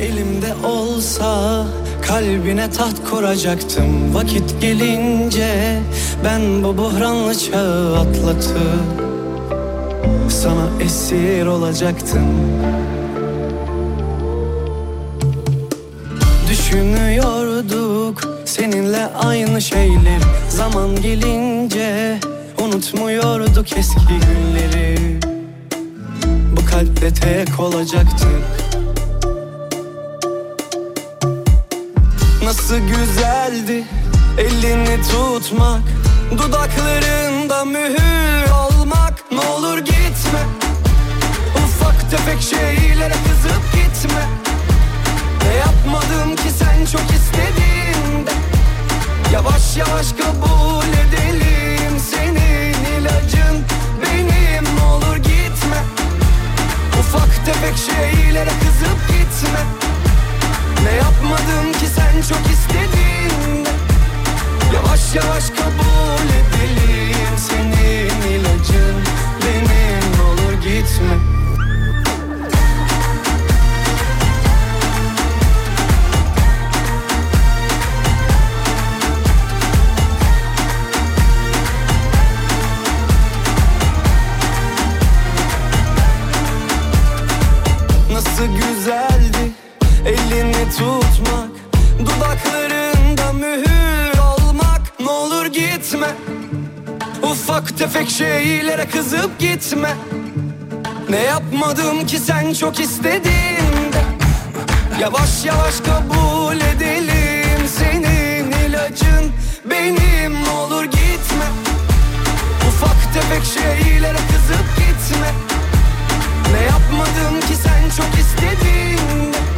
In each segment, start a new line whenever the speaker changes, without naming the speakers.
Elimde olsa kalbine taht kuracaktım. Vakit gelince ben bu buhranlı çağı atlatıp Sana esir olacaktım. Düşünüyorduk seninle aynı şeyler. Zaman gelince unutmuyorduk eski günleri. Bu kalpte tek olacaktık Nasıl güzeldi elini tutmak Dudaklarında mühür olmak. Ne olur gitme Ufak tefek şeylere kızıp gitme. Ne yapmadım ki sen çok istediğinde? Yavaş yavaş kabul edelim Senin ilacın benim. Ne olur gitme Ufak tefek şeylere kızıp gitme ne yapmadım ki sen çok istediğinde Yavaş yavaş kabul edelim Senin ilacın. Benim olur gitme elini tutmak Dudaklarında mühür olmak Ne olur gitme Ufak tefek şeylere kızıp gitme. Ne yapmadım ki sen çok istediğinde? Yavaş yavaş kabul edelim Senin ilacın. Benim Ne olur gitme Ufak tefek şeylere kızıp gitme. Ne yapmadım ki sen çok istediğinde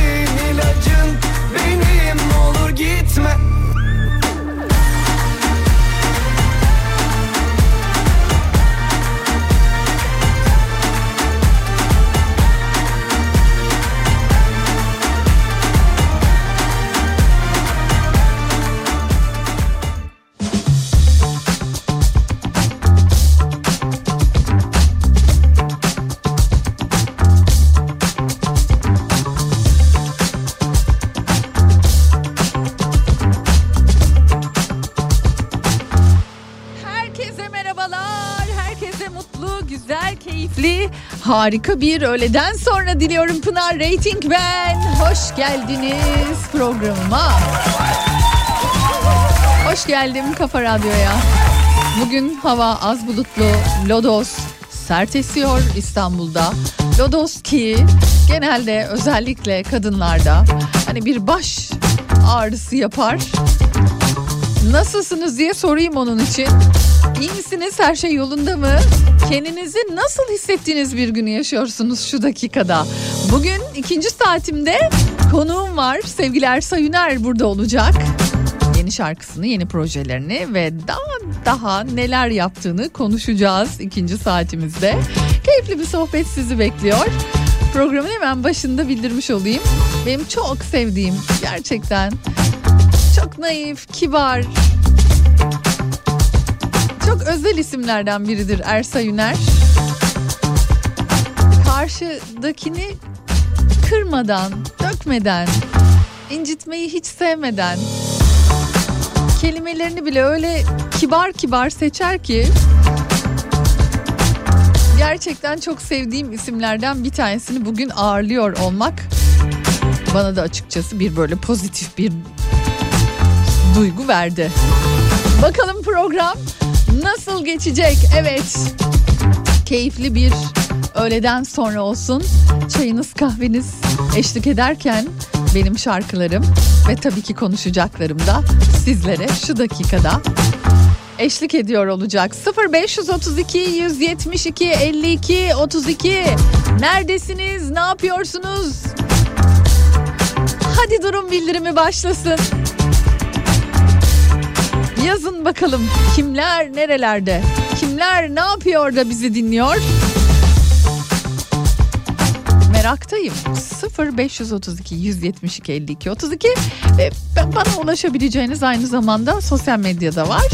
harika bir öğleden sonra diliyorum Pınar Rating ben. Hoş geldiniz programıma. Hoş geldim Kafa Radyo'ya. Bugün hava az bulutlu, lodos sert esiyor İstanbul'da. Lodos ki genelde özellikle kadınlarda hani bir baş ağrısı yapar. Nasılsınız diye sorayım onun için. İyi misiniz? Her şey yolunda mı? Kendinizi nasıl hissettiğiniz bir günü yaşıyorsunuz şu dakikada? Bugün ikinci saatimde konuğum var. Sevgili Ersa Yüner burada olacak. Yeni şarkısını, yeni projelerini ve daha daha neler yaptığını konuşacağız ikinci saatimizde. Keyifli bir sohbet sizi bekliyor. Programın hemen başında bildirmiş olayım. Benim çok sevdiğim gerçekten çok naif, kibar, çok özel isimlerden biridir Ersa Yüner. Karşıdakini kırmadan, dökmeden, incitmeyi hiç sevmeden kelimelerini bile öyle kibar kibar seçer ki gerçekten çok sevdiğim isimlerden bir tanesini bugün ağırlıyor olmak bana da açıkçası bir böyle pozitif bir duygu verdi. Bakalım program nasıl geçecek? Evet. Keyifli bir öğleden sonra olsun. Çayınız kahveniz eşlik ederken
benim şarkılarım ve tabii ki konuşacaklarım da sizlere şu dakikada eşlik ediyor olacak. 0532 172 52 32 Neredesiniz? Ne yapıyorsunuz? Hadi durum bildirimi başlasın. Yazın bakalım kimler nerelerde? Kimler ne yapıyor da bizi dinliyor? Meraktayım. 0532 172 52 32 ve bana ulaşabileceğiniz aynı zamanda sosyal medyada var.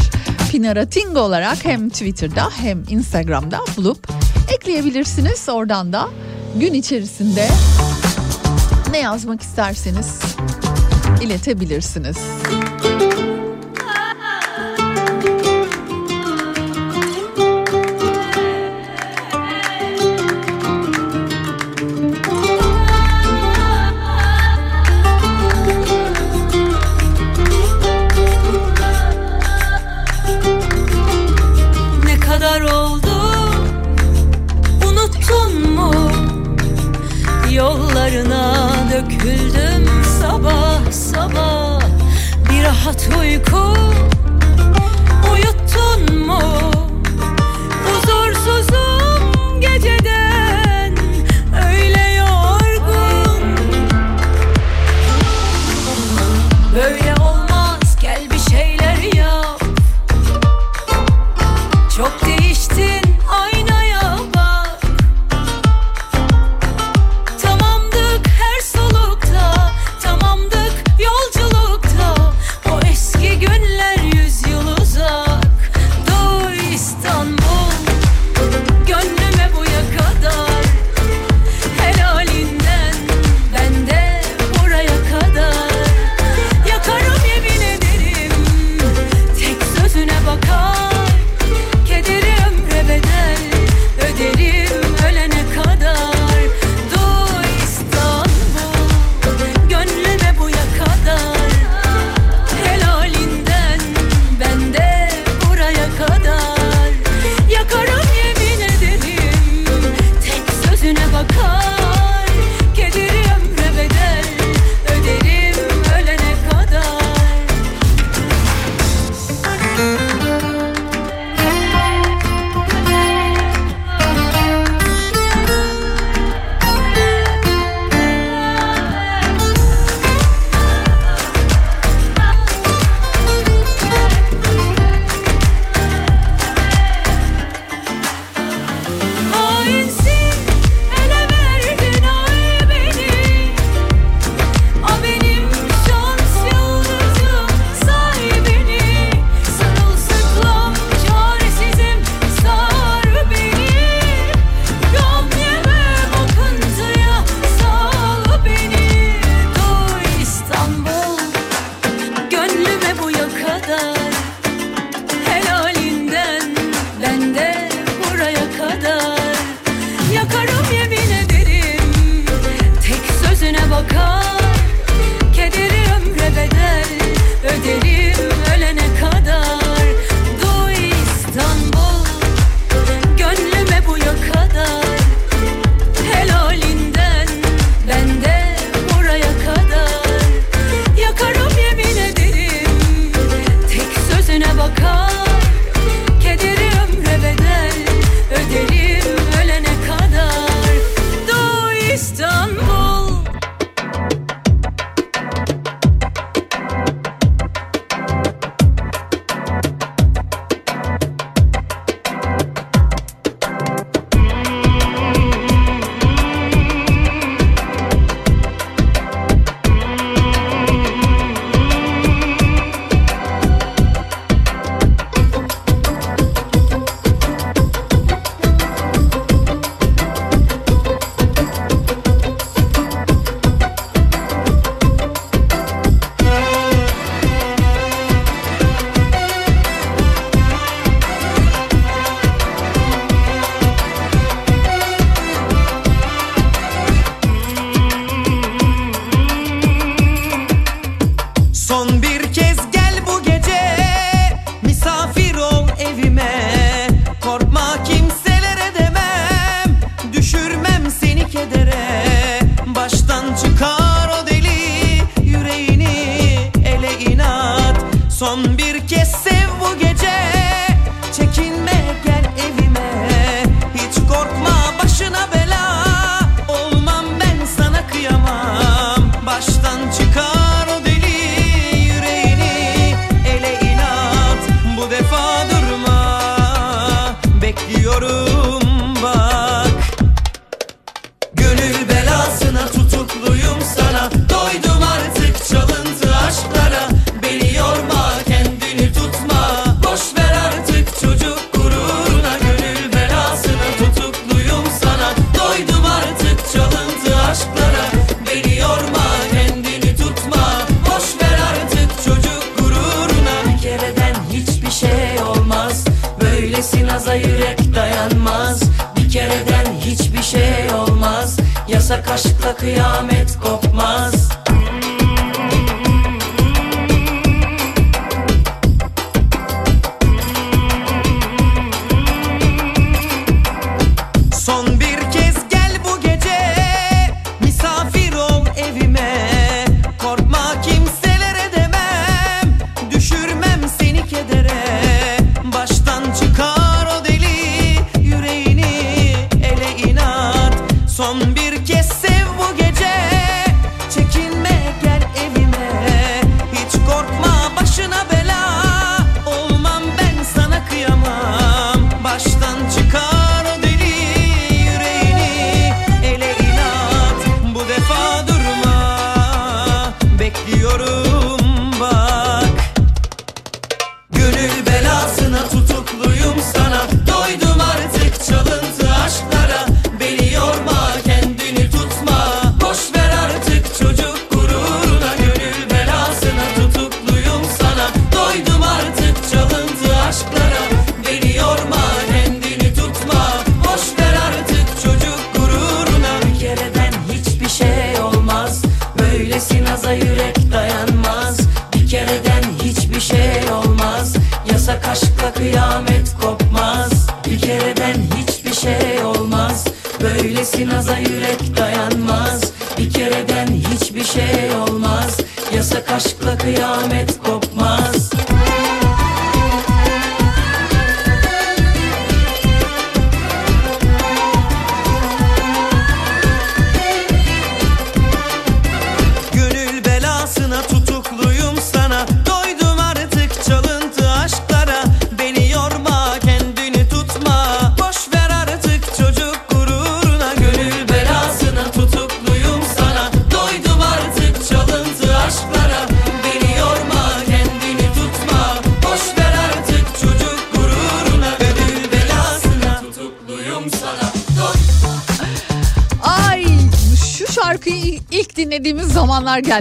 Pinaratingo olarak hem Twitter'da hem Instagram'da bulup ekleyebilirsiniz. Oradan da gün içerisinde ne yazmak isterseniz iletebilirsiniz.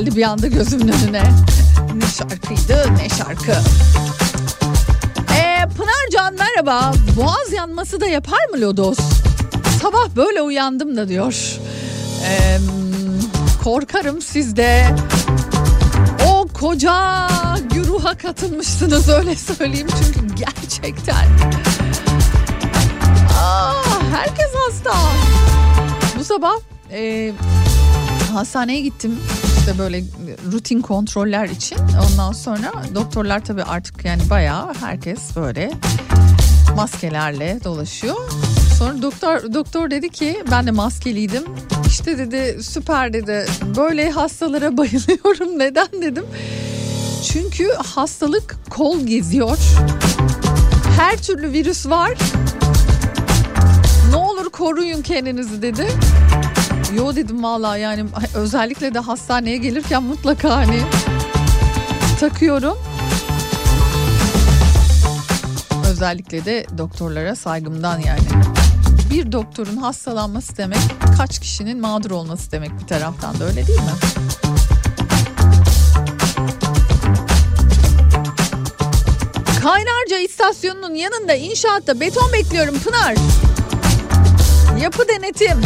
Geldi bir anda gözümün önüne. Ne şarkıydı ne şarkı. Ee, Pınar Can merhaba. Boğaz yanması da yapar mı lodos? Sabah böyle uyandım da diyor. Ee, korkarım siz de o koca güruha katılmışsınız öyle söyleyeyim çünkü gerçekten. Aa, herkes hasta. Bu sabah e, hastaneye gittim işte böyle rutin kontroller için. Ondan sonra doktorlar tabii artık yani bayağı herkes böyle maskelerle dolaşıyor. Sonra doktor doktor dedi ki ben de maskeliydim. İşte dedi süper dedi. Böyle hastalara bayılıyorum. Neden dedim? Çünkü hastalık kol geziyor. Her türlü virüs var. Ne olur koruyun kendinizi dedi. Yo dedim vallahi yani özellikle de hastaneye gelirken mutlaka hani takıyorum. Özellikle de doktorlara saygımdan yani. Bir doktorun hastalanması demek kaç kişinin mağdur olması demek bir taraftan da öyle değil mi? Kaynarca istasyonunun yanında inşaatta beton bekliyorum Pınar. Yapı denetim.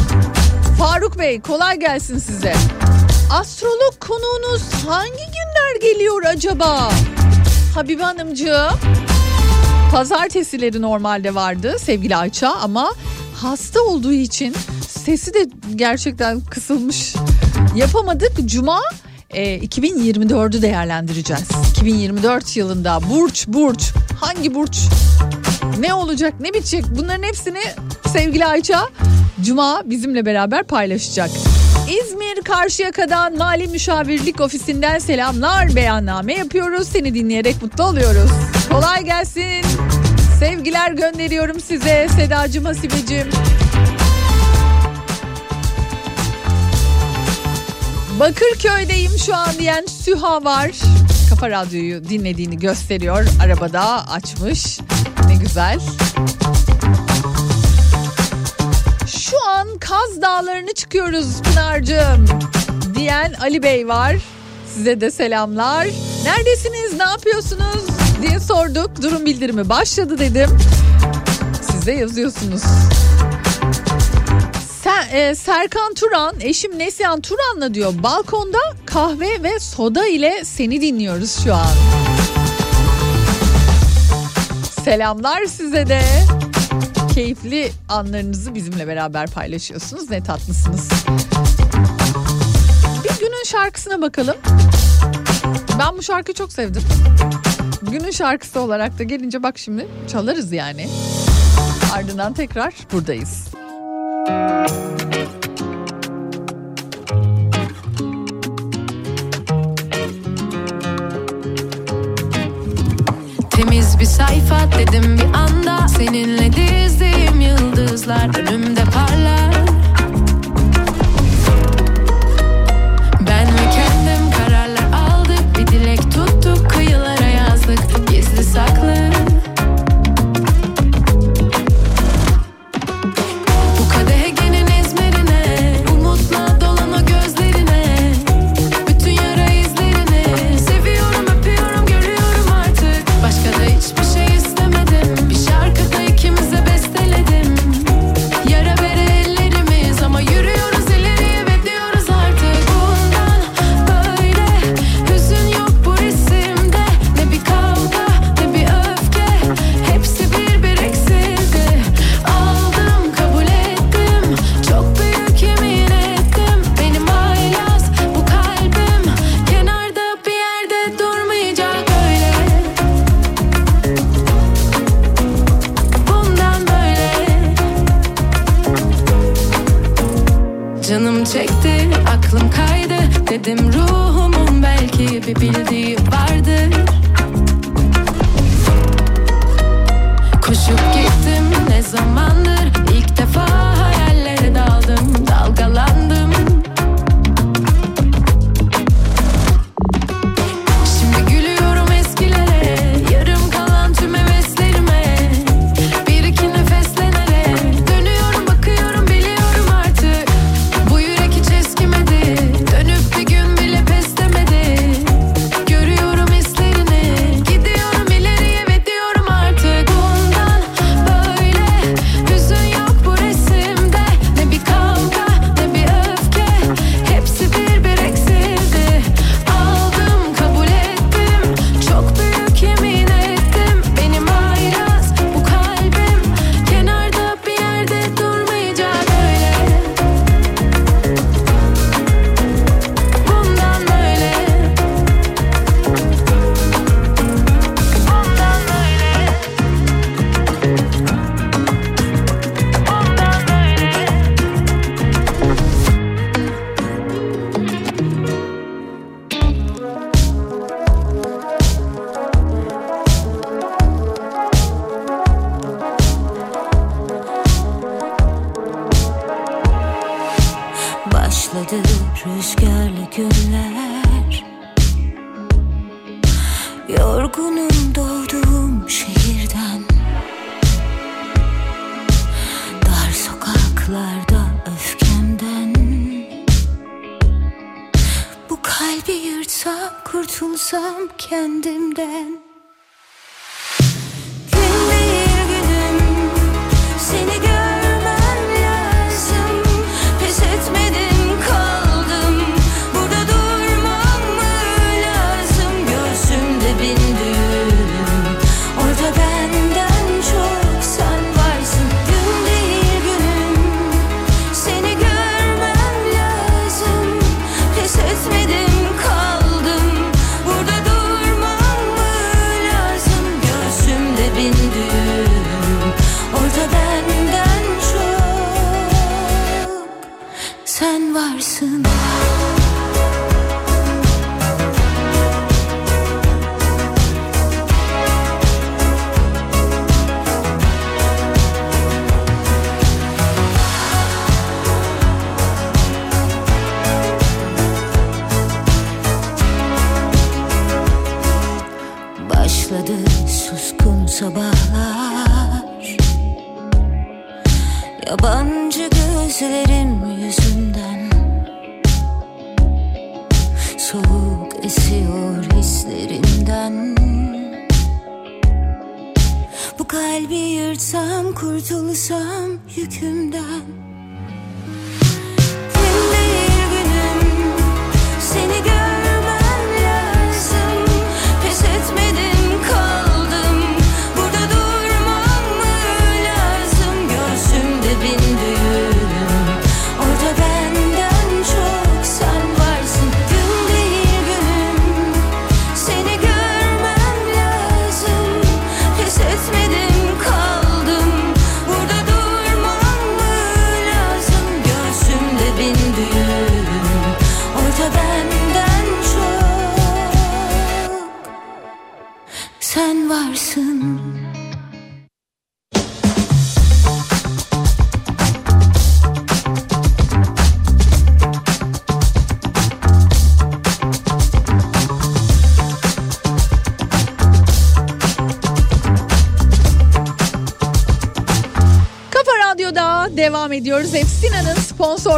Faruk Bey kolay gelsin size. Astrolog konuğunuz hangi günler geliyor acaba? Habibe Hanımcığım. Pazartesileri normalde vardı sevgili Ayça ama hasta olduğu için sesi de gerçekten kısılmış. Yapamadık. Cuma e, 2024'ü değerlendireceğiz. 2024 yılında burç burç hangi burç ne olacak ne bitecek bunların hepsini sevgili Ayça Cuma bizimle beraber paylaşacak. İzmir Karşıyaka'dan Mali Müşavirlik Ofisi'nden selamlar beyanname yapıyoruz. Seni dinleyerek mutlu oluyoruz. Kolay gelsin. Sevgiler gönderiyorum size Sedacığım Hasibeciğim. Bakırköy'deyim şu an diyen Süha var. Kafa Radyo'yu dinlediğini gösteriyor. Arabada açmış. Ne güzel. Kaz Dağları'nı çıkıyoruz Pınar'cığım diyen Ali Bey var. Size de selamlar. Neredesiniz, ne yapıyorsunuz diye sorduk. Durum bildirimi başladı dedim. Siz de yazıyorsunuz. Sen, e, Serkan Turan, eşim Neslihan Turan'la diyor balkonda kahve ve soda ile seni dinliyoruz şu an. Selamlar size de. Keyifli anlarınızı bizimle beraber paylaşıyorsunuz. Ne tatlısınız. Bir günün şarkısına bakalım. Ben bu şarkıyı çok sevdim. Günün şarkısı olarak da gelince bak şimdi çalarız yani. Ardından tekrar buradayız.
Temiz bir sayfa dedim bir anda Seninle yıldızlar önümde parlar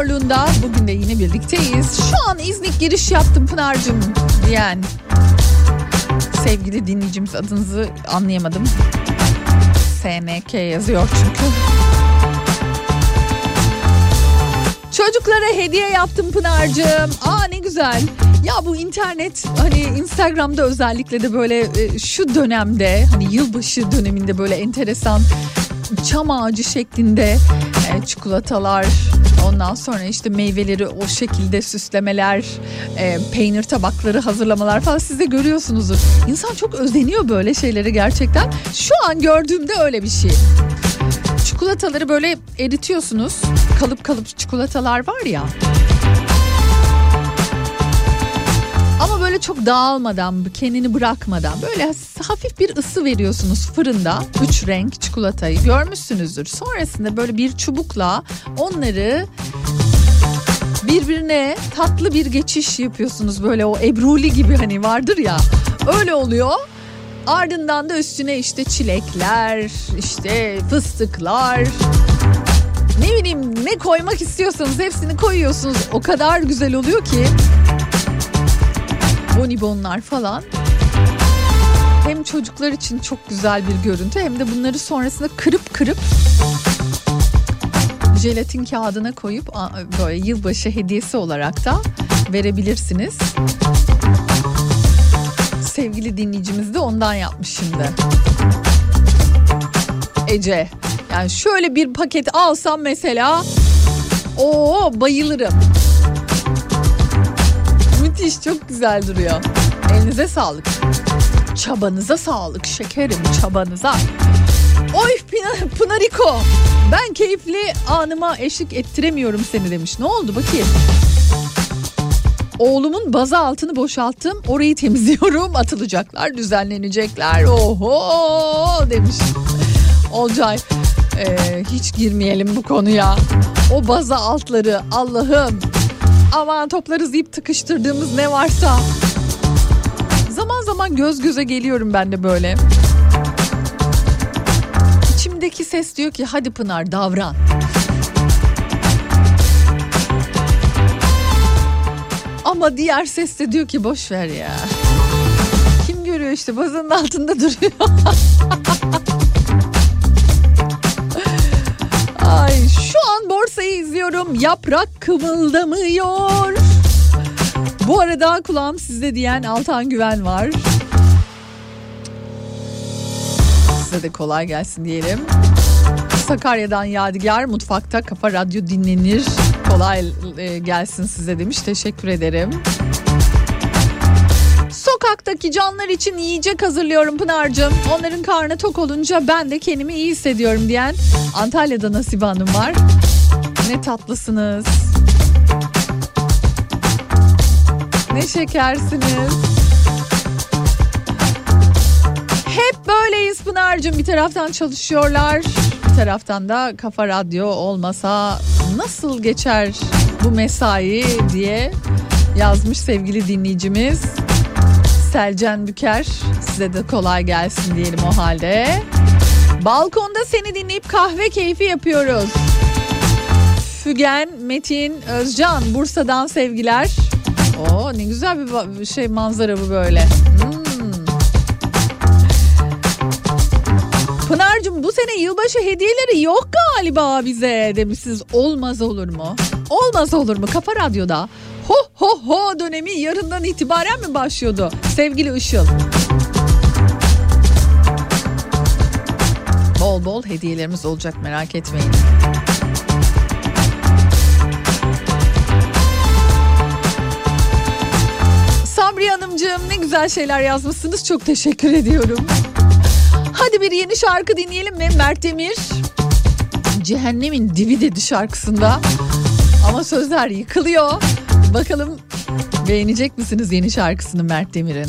sponsorluğunda bugün de yine birlikteyiz. Şu an İznik giriş yaptım Pınar'cığım diyen sevgili dinleyicimiz adınızı anlayamadım. SNK yazıyor çünkü. Çocuklara hediye yaptım Pınar'cığım. Aa ne güzel. Ya bu internet hani Instagram'da özellikle de böyle e, şu dönemde hani yılbaşı döneminde böyle enteresan çam ağacı şeklinde e, çikolatalar ondan sonra işte meyveleri o şekilde süslemeler e, peynir tabakları hazırlamalar falan siz de görüyorsunuzdur. İnsan çok özeniyor böyle şeyleri gerçekten. Şu an gördüğümde öyle bir şey. Çikolataları böyle eritiyorsunuz. Kalıp kalıp çikolatalar var ya. Çok dağılmadan, kendini bırakmadan böyle hafif bir ısı veriyorsunuz fırında. Üç renk çikolatayı görmüşsünüzdür. Sonrasında böyle bir çubukla onları birbirine tatlı bir geçiş yapıyorsunuz. Böyle o ebruli gibi hani vardır ya. Öyle oluyor. Ardından da üstüne işte çilekler, işte fıstıklar, ne bileyim ne koymak istiyorsanız hepsini koyuyorsunuz. O kadar güzel oluyor ki. Bonibonlar falan. Hem çocuklar için çok güzel bir görüntü hem de bunları sonrasında kırıp kırıp jelatin kağıdına koyup böyle yılbaşı hediyesi olarak da verebilirsiniz. Sevgili dinleyicimiz de ondan yapmış şimdi. Ece. Yani şöyle bir paket alsam mesela o bayılırım. Müthiş çok güzel duruyor. Elinize sağlık. Çabanıza sağlık şekerim çabanıza. Oy Pınar- Pınariko ben keyifli anıma eşlik ettiremiyorum seni demiş. Ne oldu bakayım? Oğlumun baza altını boşalttım. Orayı temizliyorum. Atılacaklar, düzenlenecekler. Oho demiş. Olcay ee, hiç girmeyelim bu konuya. O baza altları Allah'ım. Aman toplarız deyip tıkıştırdığımız ne varsa. Zaman zaman göz göze geliyorum ben de böyle. İçimdeki ses diyor ki hadi Pınar davran. Ama diğer ses de diyor ki boş ver ya. Kim görüyor işte bazanın altında duruyor. Ay şu an borsayı izliyorum. Yaprak kımıldamıyor. Bu arada kulağım sizde diyen Altan Güven var. Size de kolay gelsin diyelim. Sakarya'dan Yadigar mutfakta Kafa Radyo dinlenir. Kolay e, gelsin size demiş. Teşekkür ederim. Sokaktaki canlar için yiyecek hazırlıyorum Pınar'cığım. Onların karnı tok olunca ben de kendimi iyi hissediyorum diyen Antalya'da Nasibe Hanım var. Ne tatlısınız. Ne şekersiniz. Hep böyleyiz Pınar'cığım. Bir taraftan çalışıyorlar. Bir taraftan da Kafa Radyo olmasa nasıl geçer bu mesai diye yazmış sevgili dinleyicimiz.
Selcan Büker. Size de kolay gelsin diyelim o halde. Balkonda seni dinleyip kahve keyfi yapıyoruz. Fügen, Metin, Özcan Bursa'dan sevgiler. Oo ne güzel bir şey manzara bu böyle. Hmm. Pınar'cığım bu sene yılbaşı hediyeleri yok galiba bize demişsiniz. Olmaz olur mu? Olmaz olur mu? Kafa Radyo'da ho ho ho dönemi yarından itibaren mi başlıyordu? Sevgili Işıl. Bol bol hediyelerimiz olacak merak etmeyin. Sabri Hanımcığım ne güzel şeyler yazmışsınız. Çok teşekkür ediyorum. Hadi bir yeni şarkı dinleyelim mi? Mert Demir. Cehennemin dibi dedi şarkısında. Ama sözler yıkılıyor. Bakalım beğenecek misiniz yeni şarkısını Mert Demir'in?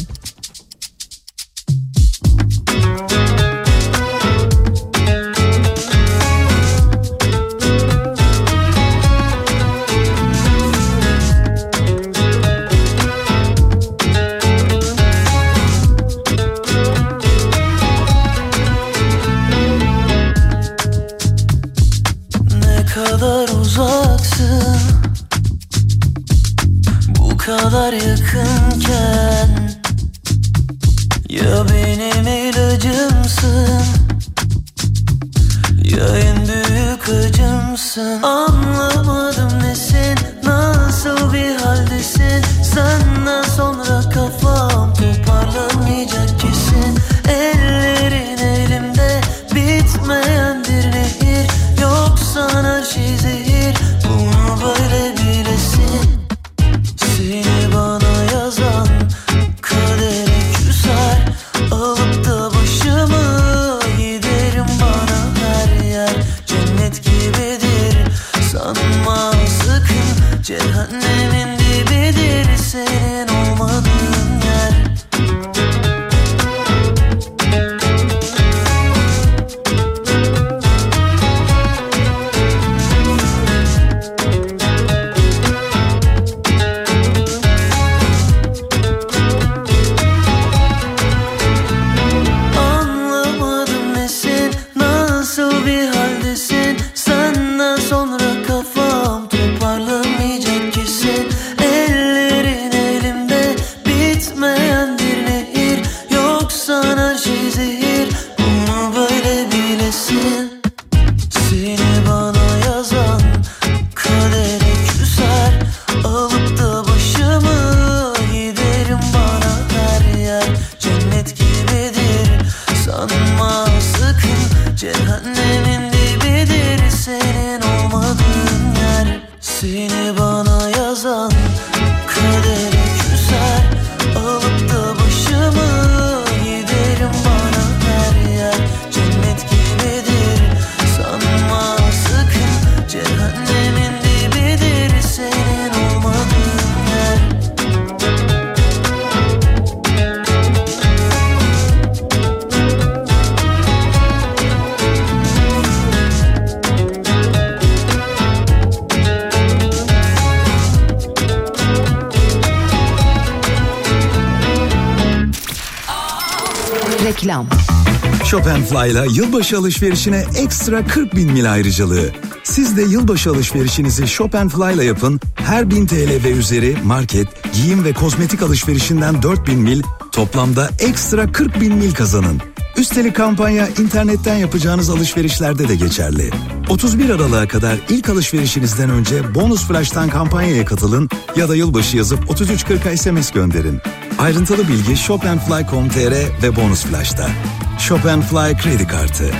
Shop'n'Fly'la yılbaşı alışverişine ekstra 40 bin mil ayrıcalığı. Siz de yılbaşı alışverişinizi Shop'n'Fly'la yapın. Her 1000 TL ve üzeri market, giyim ve kozmetik alışverişinden 4 bin mil, toplamda ekstra 40 bin mil kazanın. Üstelik kampanya internetten yapacağınız alışverişlerde de geçerli. 31 Aralık'a kadar ilk alışverişinizden önce bonus flash'tan kampanyaya katılın ya da yılbaşı yazıp 3340'a SMS gönderin. Ayrıntılı bilgi shopandfly.com.tr ve bonus flash'ta. Shop and Fly kredi kartı.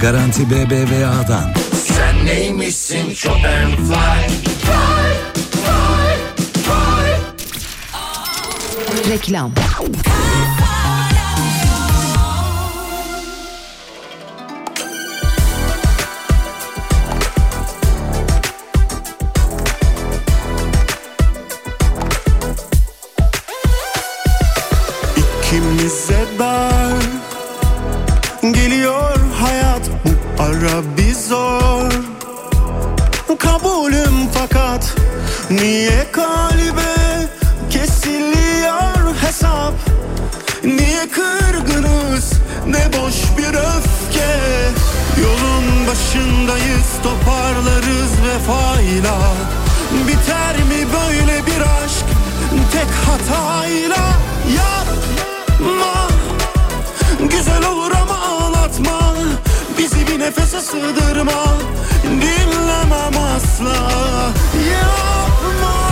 Garanti BBVA'dan.
Sen neymişsin Chopin
Reklam.
İkimize dar bir zor. Kabulüm fakat Niye kalbe kesiliyor hesap? Niye kırgınız? Ne boş bir öfke. Yolun başındayız toparlarız vefayla. Biter mi böyle bir aşk? Tek hatayla Yapma. Güzel olur ama ağlatma Bizi bir nefese sığdırma. Dinlemem asla. Yapma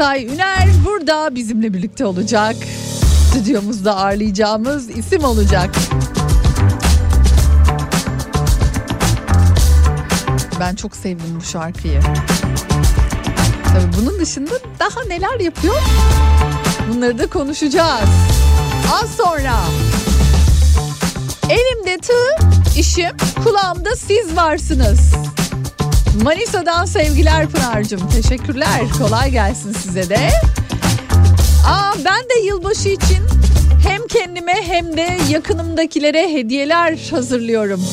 Ersay Üner burada bizimle birlikte olacak. Stüdyomuzda ağırlayacağımız isim olacak. Ben çok sevdim bu şarkıyı. Tabii bunun dışında daha neler yapıyor? Bunları da konuşacağız. Az sonra. Elimde tığ, işim, kulağımda siz varsınız. Manisa'dan sevgiler Pınar'cığım. Teşekkürler. Kolay gelsin size de. Aa, ben de yılbaşı için hem kendime hem de yakınımdakilere hediyeler hazırlıyorum.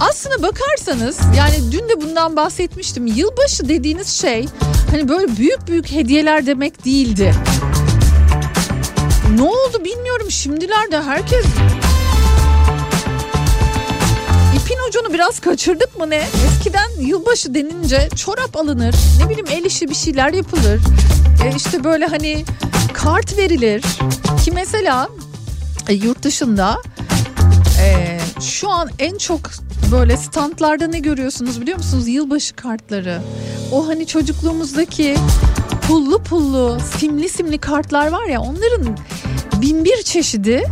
Aslına bakarsanız yani dün de bundan bahsetmiştim. Yılbaşı dediğiniz şey hani böyle büyük büyük hediyeler demek değildi. Ne oldu bilmiyorum şimdilerde herkes İpin ucunu biraz kaçırdık mı ne? Eskiden yılbaşı denince çorap alınır. Ne bileyim el işi bir şeyler yapılır. E işte böyle hani kart verilir. Ki mesela e, yurt dışında e, şu an en çok böyle standlarda ne görüyorsunuz biliyor musunuz? Yılbaşı kartları. O hani çocukluğumuzdaki pullu pullu simli simli kartlar var ya onların bin bir çeşidi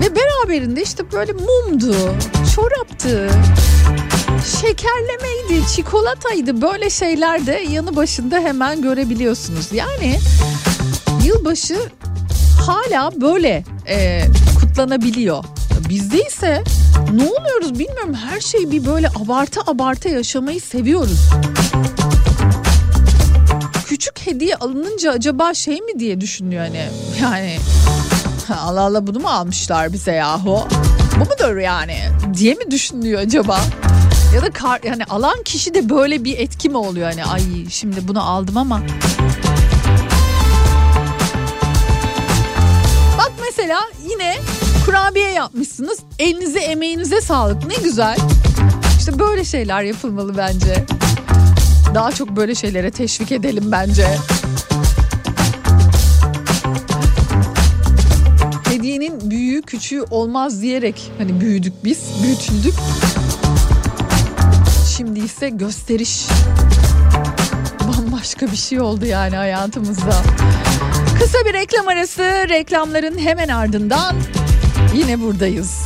ve beraberinde işte böyle mumdu, çoraptı, şekerlemeydi, çikolataydı böyle şeyler de yanı başında hemen görebiliyorsunuz. Yani yılbaşı hala böyle e, kutlanabiliyor. Bizde ise ne oluyoruz bilmiyorum her şeyi bir böyle abartı abartı yaşamayı seviyoruz. Küçük hediye alınınca acaba şey mi diye düşünüyor hani yani Allah Allah bunu mu almışlar bize yahu? Bu mudur yani diye mi düşünüyor acaba? Ya da kar, yani alan kişi de böyle bir etki mi oluyor hani ay şimdi bunu aldım ama Bak mesela yine kurabiye yapmışsınız. Elinize emeğinize sağlık. Ne güzel. İşte böyle şeyler yapılmalı bence. Daha çok böyle şeylere teşvik edelim bence. Hediyenin büyüğü küçüğü olmaz diyerek hani büyüdük biz, büyütüldük. Şimdi ise gösteriş bambaşka bir şey oldu yani hayatımızda. Kısa bir reklam arası, reklamların hemen ardından yine buradayız.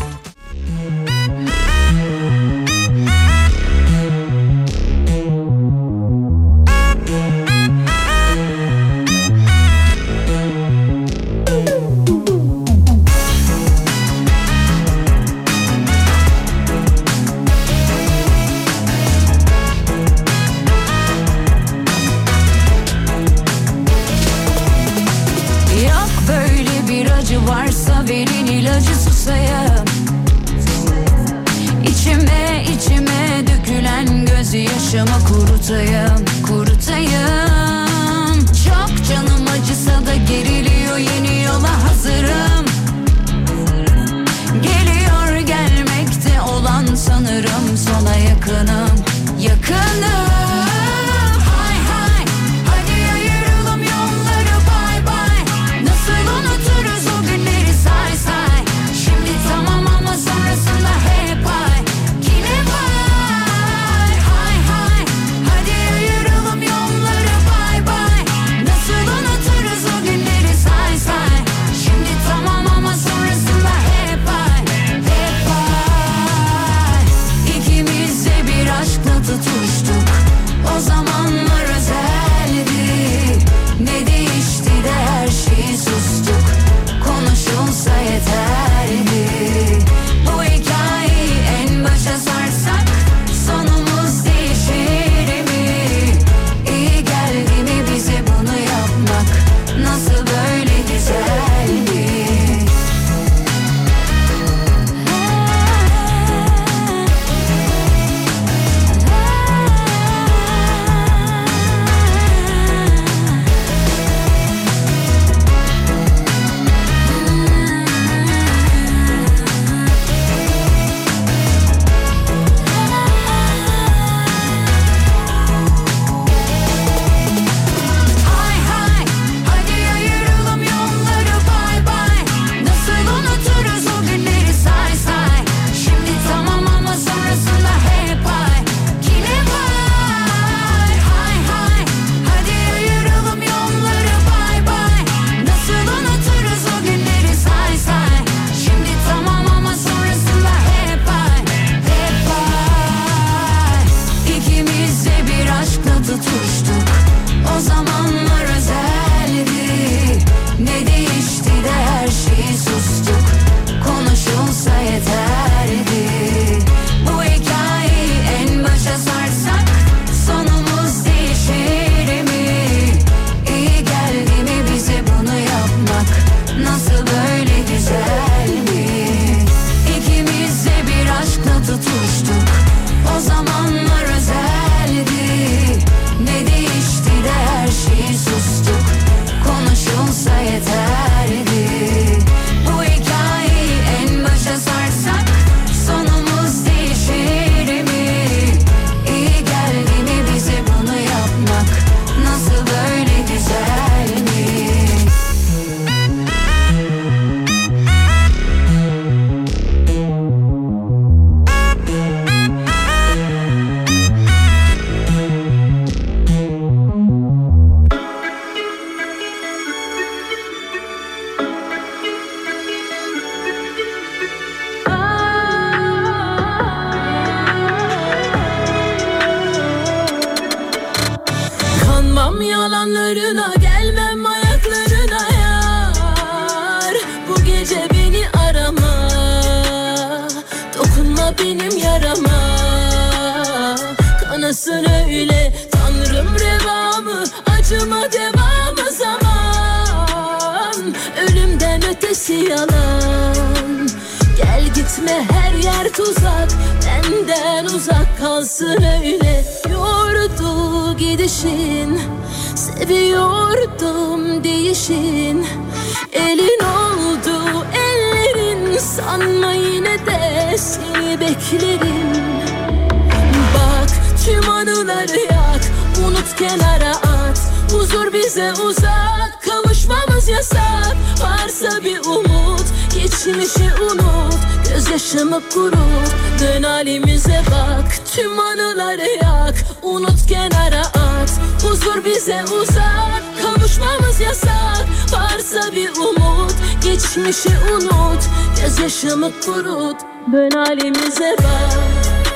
Geçmişi unut Gözyaşımı kurut Dön halimize bak Tüm anıları yak. Unut kenara at Huzur bize uzak. Kavuşmamız yasak Varsa bir umut. Geçmişi unut Gözyaşımı kurut Dön halimize bak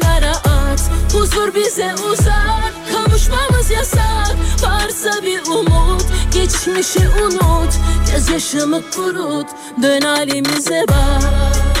Huzur bize uzak Kavuşmamız yasak. Varsa bir umut Geçmişi unut. Gözyaşımı kurut Dön halimize bak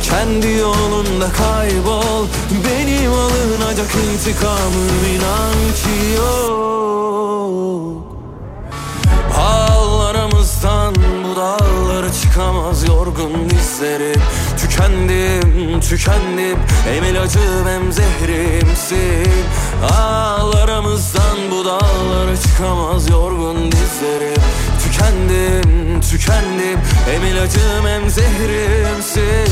Kendi yolunda kaybol Benim alınacak intikamım inan ki yok. Ağlarımızdan bu dağlara çıkamaz yorgun dizlerim. Tükendim, tükendim Hem ilacım hem zehrimsin Ağlarımızdan bu dağlara çıkamaz yorgun dizlerim. Tükendim, tükendim. Hem ilacım hem zehrimsin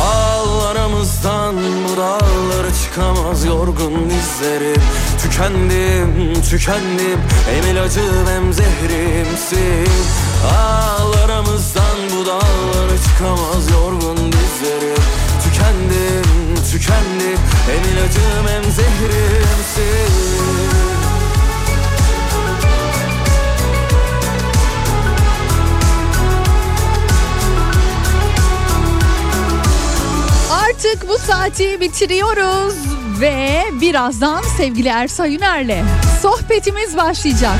Al aramızdan bu dağlara çıkamaz yorgun dizlerim Tükendim, tükendim Hem ilacım hem zehrimsin. Al aramızdan bu dağlara çıkamaz yorgun dizlerim Tükendim, tükendim Hem ilacım hem zehrimsin
Artık bu saati bitiriyoruz ve birazdan sevgili Ersay Üner'le sohbetimiz başlayacak.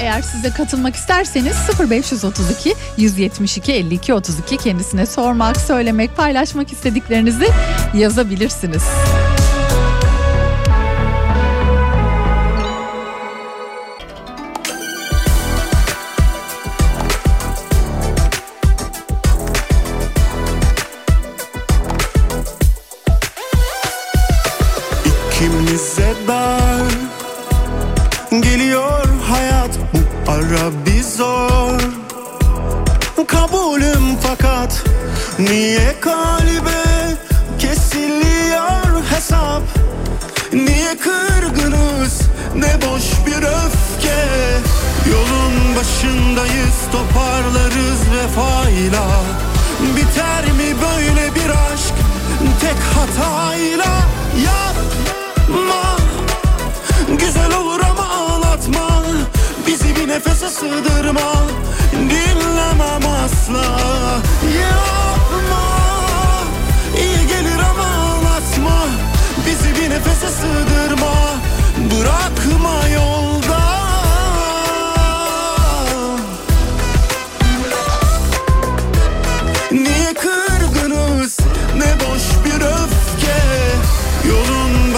Eğer siz de katılmak isterseniz 0532 172 52 32 kendisine sormak, söylemek, paylaşmak istediklerinizi yazabilirsiniz.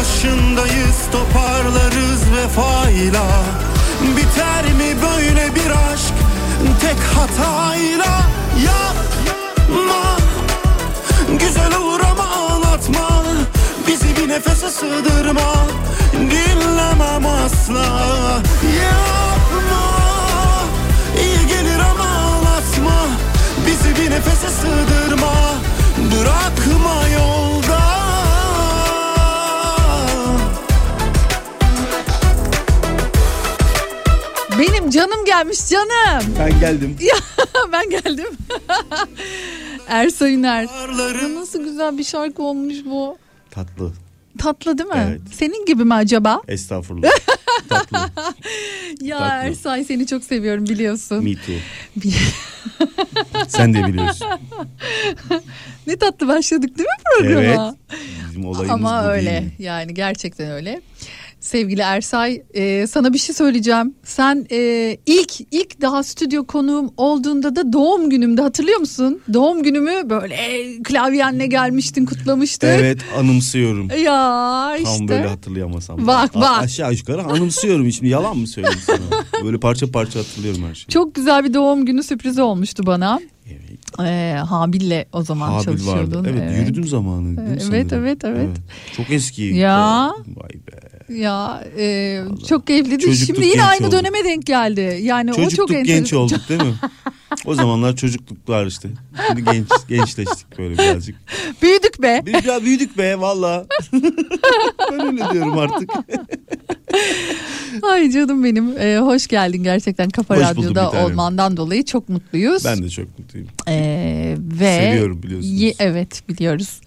Başındayız toparlarız vefayla. Biter mi böyle bir aşk? Tek hatayla. Yapma. Güzel olur ama ağlatma Bizi bir nefese sığdırma. Dinlemem asla. Yapma. İyi gelir ama ağlatma Bizi bir nefese sığdırma. Bırakma yolda
canım gelmiş canım.
Ben geldim.
Ya ben geldim. Ersay Üner. Ya Nasıl güzel bir şarkı olmuş bu.
Tatlı.
Tatlı değil mi?
Evet.
Senin gibi mi acaba?
Estağfurullah. Tatlı.
Ya
Tatlı.
Ersay seni çok seviyorum biliyorsun.
Me too. Sen de biliyorsun.
ne tatlı başladık değil mi programa?
Evet. Bizim olayımız
Ama
bu
öyle
değil.
yani gerçekten öyle. Sevgili Ersay e, sana bir şey söyleyeceğim. Sen e, ilk ilk daha stüdyo konuğum olduğunda da doğum günümde hatırlıyor musun? Doğum günümü böyle klavyenle gelmiştin kutlamıştık.
Evet anımsıyorum.
Ya işte.
Tam böyle hatırlayamasam.
Bak,
A-
bak.
Aşağı yukarı anımsıyorum. Şimdi yalan mı söyleyeyim sana? Böyle parça parça hatırlıyorum her şeyi.
Çok güzel bir doğum günü sürprizi olmuştu bana. Ee, Habil'le o zaman
Habil
çalışıyordun.
vardı. Evet, yürüdüm zamanı.
Evet,
sanırım?
evet, evet.
Çok eski.
Ya.
Vay be.
Ya e, çok keyifliydi.
Çocukluk
Şimdi yine aynı
olduk.
döneme denk geldi. Yani o çok
Çocukluk
enteresan.
genç olduk değil mi? O zamanlar çocukluklar işte. Şimdi genç gençleştik böyle birazcık.
Büyüdük be.
Biraz büyüdük be valla. ben öyle diyorum artık.
Ay canım benim. Ee, hoş geldin gerçekten Kafa
Hoş
Radyo'da olmandan dolayı çok mutluyuz.
Ben de çok mutluyum.
Ee, ve
Seviyorum biliyorsunuz.
Ye- evet biliyoruz.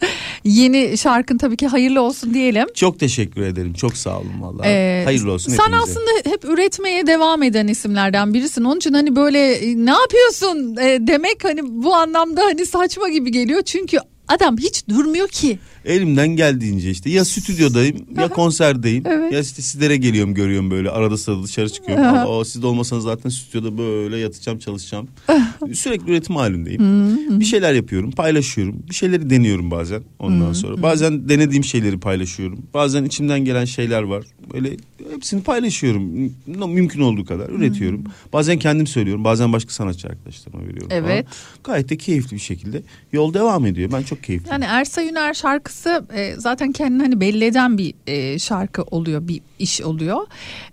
Yeni şarkın tabii ki hayırlı olsun diyelim.
Çok teşekkür ederim. Çok sağ olun valla.
Ee,
Hayırlı olsun
Sen
hepinize.
aslında hep üretmeye devam eden isimlerden birisin. Onun için hani böyle e, ne yapıyorsun e, demek hani bu anlamda hani saçma gibi geliyor. Çünkü adam hiç durmuyor ki.
Elimden geldiğince işte ya stüdyodayım ya konserdeyim
Evet.
ya işte sizlere geliyorum görüyorum böyle arada sırada dışarı çıkıyorum.
Aha.
Aa, siz de olmasanız zaten stüdyoda böyle yatacağım çalışacağım. Sürekli üretim halindeyim. Bir şeyler yapıyorum paylaşıyorum bir şeyleri deniyorum bazen ondan sonra. Bazen denediğim şeyleri paylaşıyorum. Bazen içimden gelen şeyler var. Böyle hepsini paylaşıyorum. Mü- Mümkün olduğu kadar üretiyorum. Bazen kendim söylüyorum bazen başka sanatçı arkadaşlarıma veriyorum falan.
Evet.
Gayet de keyifli bir şekilde yol devam ediyor. Ben çok keyifliyim.
Yani Ersa Yüner şarkısı e, zaten kendini hani belli eden bir e, şarkı oluyor, bir iş oluyor.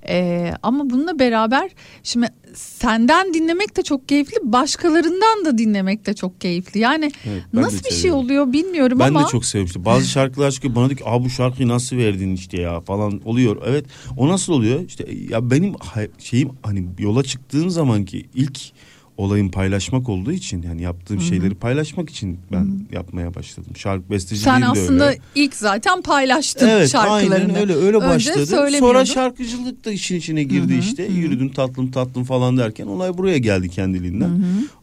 E, ama bununla beraber şimdi senden dinlemek de çok keyifli, başkalarından da dinlemek de çok keyifli. Yani
Evet, ben
nasıl bir şey
seviyorum.
oluyor bilmiyorum
Ben
ama
de çok sevmiştim. Bazı şarkılar çıkıyor bana diyor ki bu şarkıyı nasıl verdin işte ya falan oluyor. Evet o nasıl oluyor? İşte ya benim şeyim hani yola çıktığım zamanki ilk olayım paylaşmak olduğu için yani yaptığım şeyleri paylaşmak için ben yapmaya başladım. Şarkı besteciliğim
sen aslında
öyle.
ilk zaten paylaştın
Evet
şarkılarını.
aynen öyle öyle başladı. Sonra şarkıcılık da işin içine girdi işte. Yürüdüm tatlım tatlım falan derken olay buraya geldi kendiliğinden.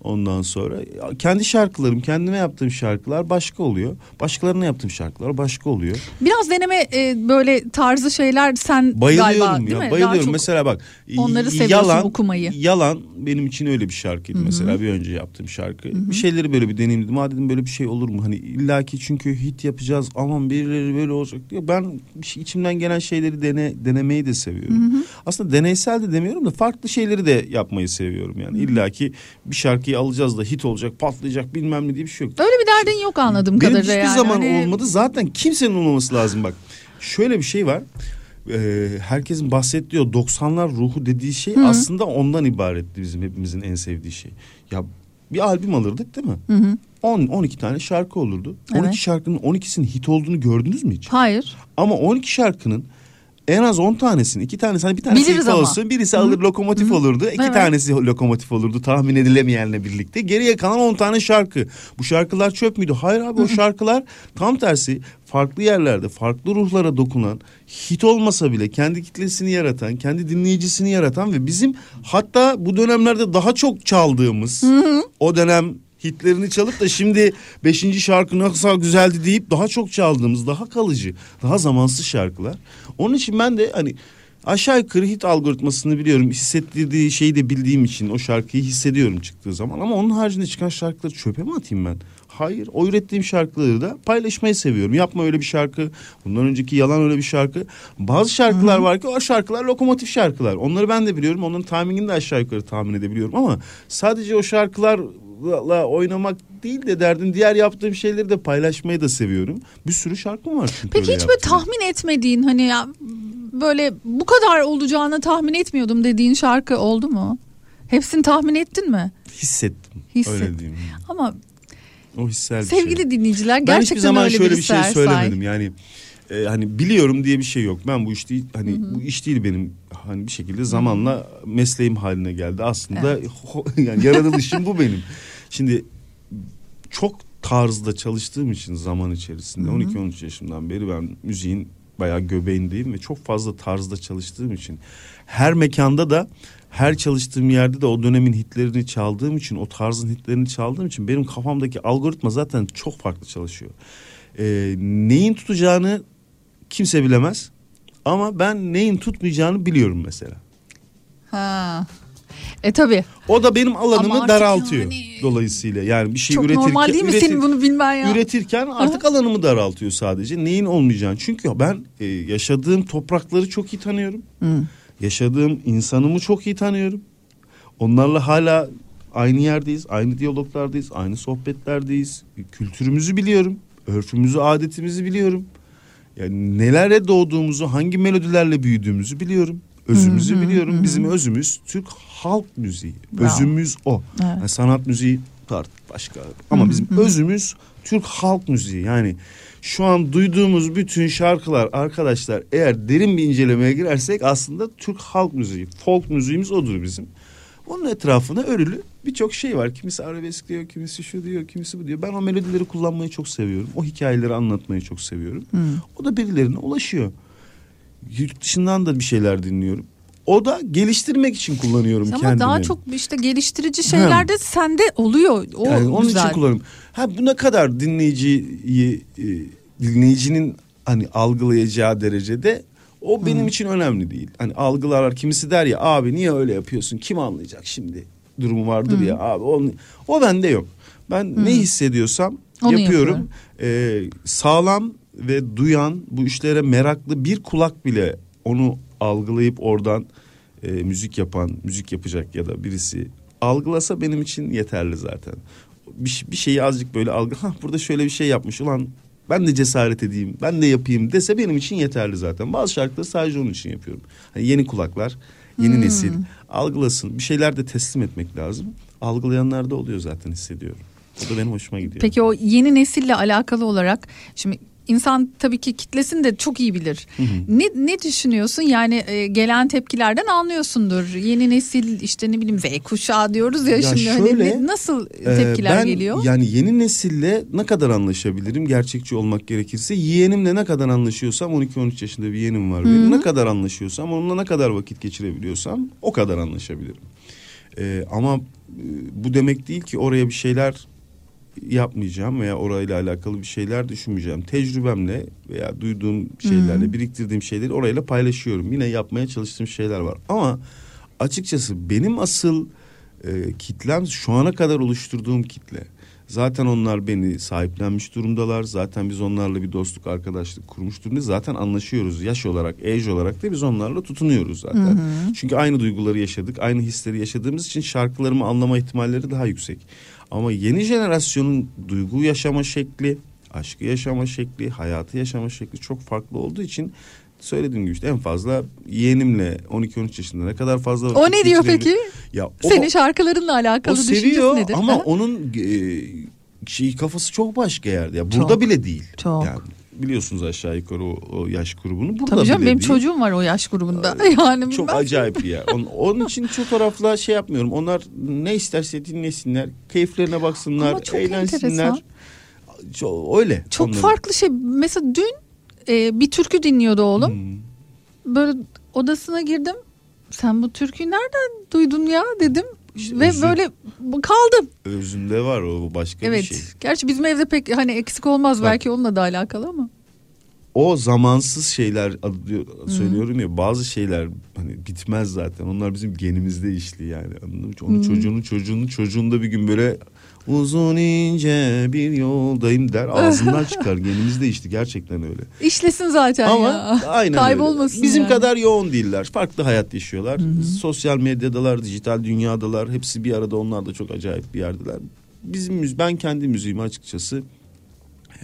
Ondan sonra kendi şarkılarım kendime yaptığım şarkılar başka oluyor. Başkalarına yaptığım şarkılar başka oluyor.
Biraz deneme e, böyle tarzı şeyler sen
Bayılıyorum
galiba değil
ya
mi? Daha
bayılıyorum.
çok
Mesela bak
onları seviyorsun
yalan,
okumayı.
Yalan benim için öyle bir şarkıydı mesela bir önce yaptığım şarkı. Bir şeyleri böyle bir deneyim dedim. Ha dedim böyle bir şey olur mu? Hani illaki çünkü hit yapacağız aman birileri böyle olacak diyor. Ben şey- içimden gelen şeyleri dene, denemeyi de seviyorum. Aslında deneysel de demiyorum da farklı şeyleri de yapmayı seviyorum yani. illaki bir şarkıyı alacağız da hit olacak patlayacak bilmem ne diye bir şey yok.
Öyle bir derdin yok anladığım
Benim
kadarıyla
hiçbir
yani.
zaman
Hani-
olmadı. Zaten kimsenin olmaması lazım bak. Şöyle bir şey var. Ee, herkesin bahsettiği o 90'lar ruhu dediği şey aslında ondan ibaretti bizim hepimizin en sevdiği şey. Ya bir albüm alırdık değil mi? 10 12 tane şarkı olurdu.
Evet.
12 şarkının 12'sinin hit olduğunu gördünüz mü hiç?
Hayır.
Ama 12 şarkının en az 10 tanesini, iki tanesi hani bir tanesi
Biliriz
hit
ama.
olsun, birisi alır lokomotif olurdu, iki
Evet.
tanesi lokomotif olurdu tahmin edilemeyenle birlikte. Geriye kalan 10 tane şarkı. Bu şarkılar çöp müydü? Hayır abi o şarkılar tam tersi farklı yerlerde, farklı ruhlara dokunan, hit olmasa bile kendi kitlesini yaratan, kendi dinleyicisini yaratan ve bizim hatta bu dönemlerde daha çok çaldığımız o dönem hitlerini çalıp da şimdi beşinci şarkı nasıl güzeldi deyip daha çok çaldığımız, daha kalıcı, daha zamansız şarkılar. Onun için ben de hani aşağı yukarı hit algoritmasını biliyorum. Hissettirdiği şeyi de bildiğim için o şarkıyı hissediyorum çıktığı zaman. Ama onun haricinde çıkan şarkıları çöpe mi atayım ben? Hayır. O ürettiğim şarkıları da paylaşmayı seviyorum. Yapma öyle bir şarkı. Bundan önceki yalan öyle bir şarkı. Bazı şarkılar var ki o şarkılar lokomotif şarkılar. Onları ben de biliyorum. Onların tahminini de aşağı yukarı tahmin edebiliyorum. Ama sadece o şarkılarla oynamak değil de derdim diğer yaptığım şeyleri de paylaşmayı da seviyorum. Bir sürü şarkım var çünkü
Peki hiç böyle
yaptığım.
tahmin etmediğin hani ya böyle bu kadar olacağını tahmin etmiyordum dediğin şarkı oldu mu? Hepsini tahmin ettin mi?
Hissettim.
Hisset.
Öyle diyeyim.
Ama
O hissel bir şey.
sevgili dinleyiciler
Ben
gerçekten
hiçbir zaman
öyle
şöyle bir şey söylemedim. Yani e, hani biliyorum diye bir şey yok. Ben bu iş değil hani bu iş değil benim hani bir şekilde zamanla mesleğim haline geldi. Aslında ho- yani yaratılışım bu benim. Şimdi çok tarzda çalıştığım için zaman içerisinde 12-13 yaşımdan beri ben müziğin bayağı göbeğindeyim ve çok fazla tarzda çalıştığım için her mekanda da her çalıştığım yerde de o dönemin hitlerini çaldığım için o tarzın hitlerini çaldığım için benim kafamdaki algoritma zaten çok farklı çalışıyor. Ee, neyin tutacağını kimse bilemez ama ben neyin tutmayacağını biliyorum mesela.
Ha. E tabi.
O da benim
Ama
alanımı
artık
daraltıyor
yani-
dolayısıyla. Yani bir şey
Çok
üretirken
normal değil mi
üretir-
senin bunu bilmen ya?
üretirken artık alanımı daraltıyor sadece. Neyin olmayacağını. Çünkü ben e, yaşadığım toprakları çok iyi tanıyorum. Yaşadığım insanımı çok iyi tanıyorum. Onlarla hala aynı yerdeyiz, aynı diyaloglardayız, aynı sohbetlerdeyiz. Kültürümüzü biliyorum, örfümüzü, adetimizi biliyorum. Yani nelere doğduğumuzu, hangi melodilerle büyüdüğümüzü biliyorum. Özümüzü biliyorum. Bizim özümüz Türk halk müziği.
Bravo.
Özümüz o.
Evet.
Yani sanat müziği artık başka. Ama bizim özümüz Türk halk müziği. Yani şu an duyduğumuz bütün şarkılar arkadaşlar eğer derin bir incelemeye girersek aslında Türk halk müziği. Folk müziğimiz odur bizim. Onun etrafına örülü birçok şey var. Kimisi arabesk diyor, kimisi şu diyor, kimisi bu diyor. Ben o melodileri kullanmayı çok seviyorum. O hikayeleri anlatmayı çok seviyorum. O da birilerine ulaşıyor. Yurt dışından da bir şeyler dinliyorum. O da geliştirmek için kullanıyorum
Ama
kendimi.
daha çok işte geliştirici şeyler de sende oluyor. O
yani onun
güzel.
için kullanıyorum. Ha bu ne kadar dinleyiciyi e, dinleyicinin hani algılayacağı derecede o benim için önemli değil. Hani algılarlar kimisi der ya abi niye öyle yapıyorsun? Kim anlayacak şimdi? Durumu vardır ya abi o, o bende yok. Ben ne hissediyorsam
Onu
yapıyorum. Ee, sağlam ve duyan bu işlere meraklı bir kulak bile onu algılayıp oradan e, müzik yapan, müzik yapacak ya da birisi algılasa benim için yeterli zaten. Bir, bir şeyi azıcık böyle algı, ha burada şöyle bir şey yapmış ulan ben de cesaret edeyim, ben de yapayım dese benim için yeterli zaten. Bazı şarkıları sadece onun için yapıyorum. Hani yeni kulaklar, yeni
Hmm.
nesil algılasın. Bir şeyler de teslim etmek lazım. Algılayanlar da oluyor zaten hissediyorum. O da benim hoşuma gidiyor.
Peki o yeni nesille alakalı olarak şimdi insan tabii ki kitlesini de çok iyi bilir. Ne ne düşünüyorsun? Yani e, gelen tepkilerden anlıyorsundur. Yeni nesil işte ne bileyim Z kuşağı diyoruz ya,
Ya
şimdi hani
şöyle,
ne- nasıl
Ee,
tepkiler
ben
geliyor?
Yani yeni nesille ne kadar anlaşabilirim gerçekçi olmak gerekirse yeğenimle ne kadar anlaşıyorsam 12-13 yaşında bir yeğenim var benim. Ne kadar anlaşıyorsam onunla ne kadar vakit geçirebiliyorsam o kadar anlaşabilirim. Ee, ama e, bu demek değil ki oraya bir şeyler yapmayacağım veya orayla alakalı bir şeyler düşünmeyeceğim. Tecrübemle veya duyduğum şeylerle biriktirdiğim şeyleri orayla paylaşıyorum. Yine yapmaya çalıştığım şeyler var. Ama açıkçası benim asıl e, kitlem şu ana kadar oluşturduğum kitle. Zaten onlar beni sahiplenmiş durumdalar. Zaten biz onlarla bir dostluk, arkadaşlık kurmuş durumda. Zaten anlaşıyoruz. Yaş olarak, age olarak da biz onlarla tutunuyoruz zaten. Çünkü aynı duyguları yaşadık, aynı hisleri yaşadığımız için şarkılarımı anlama ihtimalleri daha yüksek. Ama yeni jenerasyonun duygu yaşama şekli, aşkı yaşama şekli, hayatı yaşama şekli çok farklı olduğu için söylediğim gibi işte en fazla yeğenimle 12-13 yaşında ne kadar fazla
O ne diyor peki?
Ya o,
Senin şarkılarınla
o
alakalı düşüncesi
seviyor
nedir?
ama
Ha?
onun e, şey kafası çok başka yerde. Ya burada
Çok,
bile değil.
çok.
Yani biliyorsunuz aşağı yukarı o, o yaş grubunu. Burada
Tabii canım benim
değil.
çocuğum var o yaş grubunda. yani
Çok
bilmem.
acayip ya. Onun, onun için şu tarafla şey yapmıyorum. Onlar ne isterse dinlesinler. Keyiflerine baksınlar.
Ama çok
eğlensinler.
enteresan.
Çok, öyle.
Çok
onların.
farklı şey. Mesela dün e, bir türkü dinliyordu oğlum.
Hmm.
Böyle odasına girdim. Sen bu türküyü nereden duydun ya dedim.
İşte
Ve
özür-
böyle kaldım.
Özünde var o başka
evet.
bir şey.
Gerçi bizim evde pek hani eksik olmaz belki onunla da alakalı ama.
o zamansız şeyler adı diyor- söylüyorum ya bazı şeyler hani bitmez zaten. Onlar bizim genimizde işli yani. Anladın mı? Onun çocuğunun çocuğunun çocuğunda bir gün böyle uzun ince bir yoldayım der ağzından çıkar. Genimizde işli gerçekten öyle.
İşlesin zaten
Ama
ya.
aynen
Kaybolmasın
öyle. Bizim
yani.
kadar yoğun değiller. Farklı hayat yaşıyorlar. Sosyal medyadalar, dijital dünyadalar. Hepsi bir arada onlar da çok acayip bir yerdeler. Bizim ben kendi müziğimi açıkçası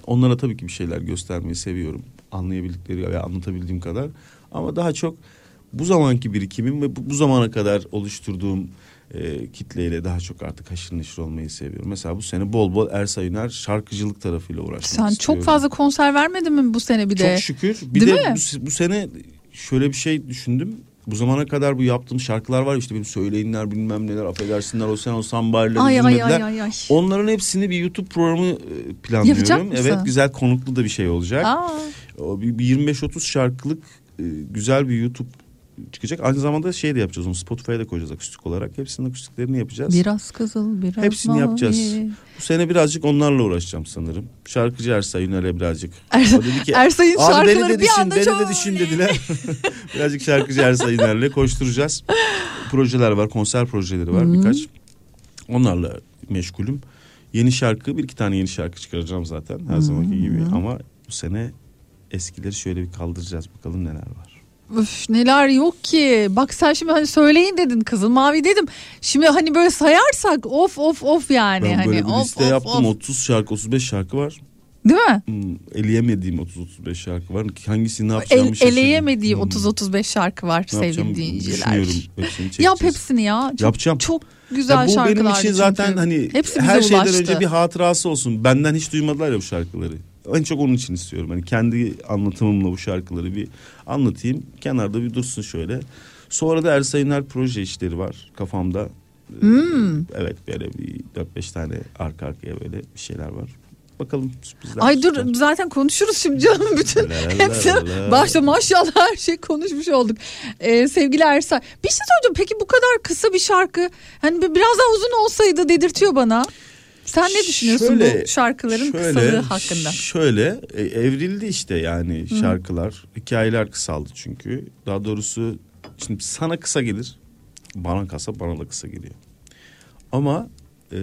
onlara tabii ki bir şeyler göstermeyi seviyorum. Anlayabildikleri ve anlatabildiğim kadar. Ama daha çok bu zamanki birikimim ve bu, bu zamana kadar oluşturduğum e, kitleyle daha çok artık haşır neşir olmayı seviyorum. Mesela bu sene bol bol Ersa Üner şarkıcılık tarafıyla uğraşmak
Sen
istiyorum.
çok fazla konser vermedin mi bu sene bir de?
Çok şükür. Bir
Değil
de
mi?
bu, bu sene şöyle bir şey düşündüm. Bu zamana kadar bu yaptığım şarkılar var işte benim söyleyinler bilmem neler affedersinler o sen o sambayla
Ay, ay, ay, ay, ay.
Onların hepsini bir YouTube programı e, planlıyorum.
Yapacak mısın?
Evet güzel konuklu da bir şey olacak.
Aa,
O bir, bir 25-30 şarkılık e, güzel bir YouTube çıkacak. Aynı zamanda şey de yapacağız onu Spotify'a da koyacağız akustik olarak. Hepsinin akustiklerini yapacağız.
biraz kızıl biraz
Hepsini
mavi.
yapacağız. Bu sene birazcık onlarla uğraşacağım sanırım. Şarkıcı Ersay Üner'e birazcık.
Er-
O dedi ki,
Ersay'ın
"Abi beni
şarkıları
de
bir
düşün,
anda
beni
çok-
de düşün dediler. birazcık şarkıcı Ersay Üner'le koşturacağız. Projeler var, konser projeleri var birkaç. Onlarla meşgulüm. Yeni şarkı, bir iki tane yeni şarkı çıkaracağım zaten her zamanki gibi. Ama bu sene eskileri şöyle bir kaldıracağız bakalım neler var.
Üf, neler yok ki. Bak sen şimdi hani söyleyin dedin kızıl mavi dedim. Şimdi hani böyle sayarsak of of of yani.
Ben
hani
böyle bir
of,
liste
of,
yaptım.
of.
30 şarkı, 35 şarkı var.
Değil mi?
Hmm, eleyemediğim 30-35 şarkı var. Hangisini ne yapacağımı
El,
şaşırdım.
eleyemediği
Hmm.
30-35 şarkı var
Ne
sevgili dinleyiciler.
Hepsini.
Yap hepsini ya. Çok,
Yapacağım.
Çok güzel
Ya bu
şarkılar.
benim için zaten hani
Hepsi
her şeyden
ulaştı.
önce bir hatırası olsun. Benden hiç duymadılar ya bu şarkıları. En çok onun için istiyorum. Hani kendi anlatımımla bu şarkıları bir anlatayım. Kenarda bir dursun şöyle. Sonra da Ersayınlar proje işleri var kafamda.
Hmm.
Evet böyle bir 4-5 tane arka arkaya böyle bir şeyler var. Bakalım sürprizler.
Ay dur
çıkacak.
zaten konuşuruz şimdi canım bütün
La la
hepsi
la la.
başta maşallah her şey konuşmuş olduk. Ee, sevgili Ersay bir şey söyleyeceğim peki bu kadar kısa bir şarkı hani bir- biraz daha uzun olsaydı dedirtiyor bana. Sen ne düşünüyorsun
Şöyle-
bu şarkıların
şöyle,
kısalığı hakkında?
Şöyle e, evrildi işte yani
Hı.
şarkılar. Hikayeler kısaldı çünkü. Daha doğrusu şimdi sana kısa gelir. Bana kısa bana da kısa geliyor. Ama e,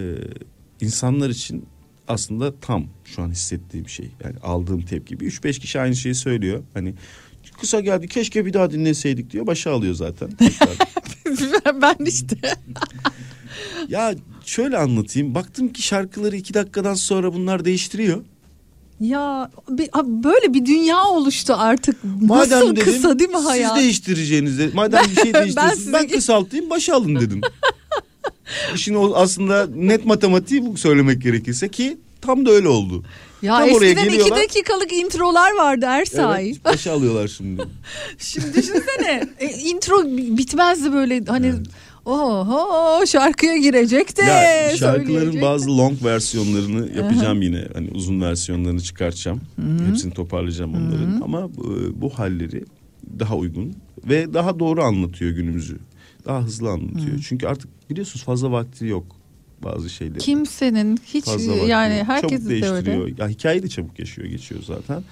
insanlar için aslında tam şu an hissettiğim şey. Yani aldığım tepki. Bir 3-5 kişi aynı şeyi söylüyor. Hani kısa geldi keşke bir daha dinleseydik diyor. Başa alıyor zaten.
Ben işte.
ya şöyle anlatayım. Baktım ki şarkıları iki dakikadan sonra bunlar değiştiriyor.
Ya bir, böyle bir dünya oluştu artık.
Madem
Nasıl
dedim,
kısa değil mi hayat?
Siz değiştireceğinize madem bir şey
Ben
değiştiriyorsunuz ben,
size-
kısaltayım başa alın dedim. İşin aslında net matematiği bu söylemek gerekirse ki tam da öyle oldu.
Ya
Tam
eskiden iki dakikalık introlar vardı Ersay.
Evet, başa alıyorlar şimdi.
Şimdi düşünsene e, intro bitmezdi böyle hani oho şarkıya girecek de
ya şarkıların bazı long versiyonlarını yapacağım yine. Hani uzun versiyonlarını çıkartacağım.
Hı.
Hepsini toparlayacağım onların. Ama bu, bu halleri daha uygun ve daha doğru anlatıyor günümüzü. Daha hızlı anlatıyor. Çünkü artık biliyorsunuz fazla vakti yok bazı şeylerin.
Kimsenin hiç
Fazla
yani herkes de öyle.
Ya hikayeyi de çabuk yaşıyor geçiyor zaten.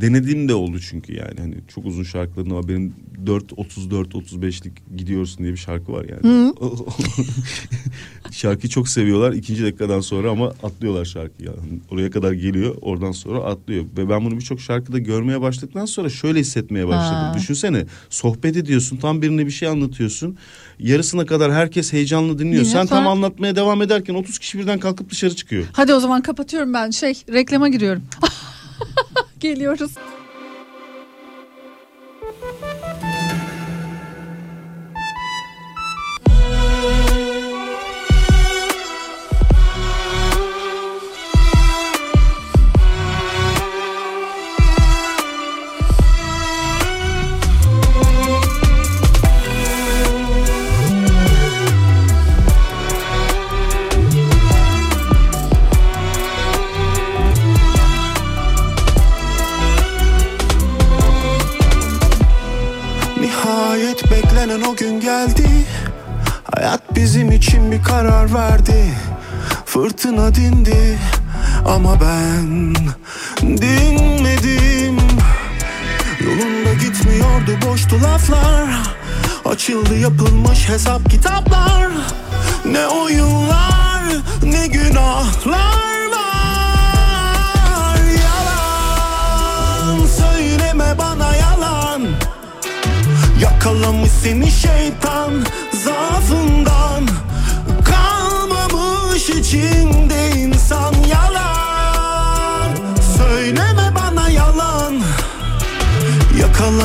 Denediğim de oldu çünkü yani hani çok uzun şarkıların ama benim 4 34 35'lik gidiyorsun diye bir şarkı var yani. Şarkıyı çok seviyorlar ikinci dakikadan sonra ama atlıyorlar şarkıyı. Yani oraya kadar geliyor oradan sonra atlıyor. Ve ben bunu birçok şarkıda görmeye başladıktan sonra şöyle hissetmeye başladım.
Ha.
Düşünsene sohbet ediyorsun tam birine bir şey anlatıyorsun. Yarısına kadar herkes heyecanlı dinliyor. Sen tam anlatmaya devam ederken 30 kişi birden kalkıp dışarı çıkıyor.
Hadi o zaman kapatıyorum ben şey reklama giriyorum. Geliyoruz.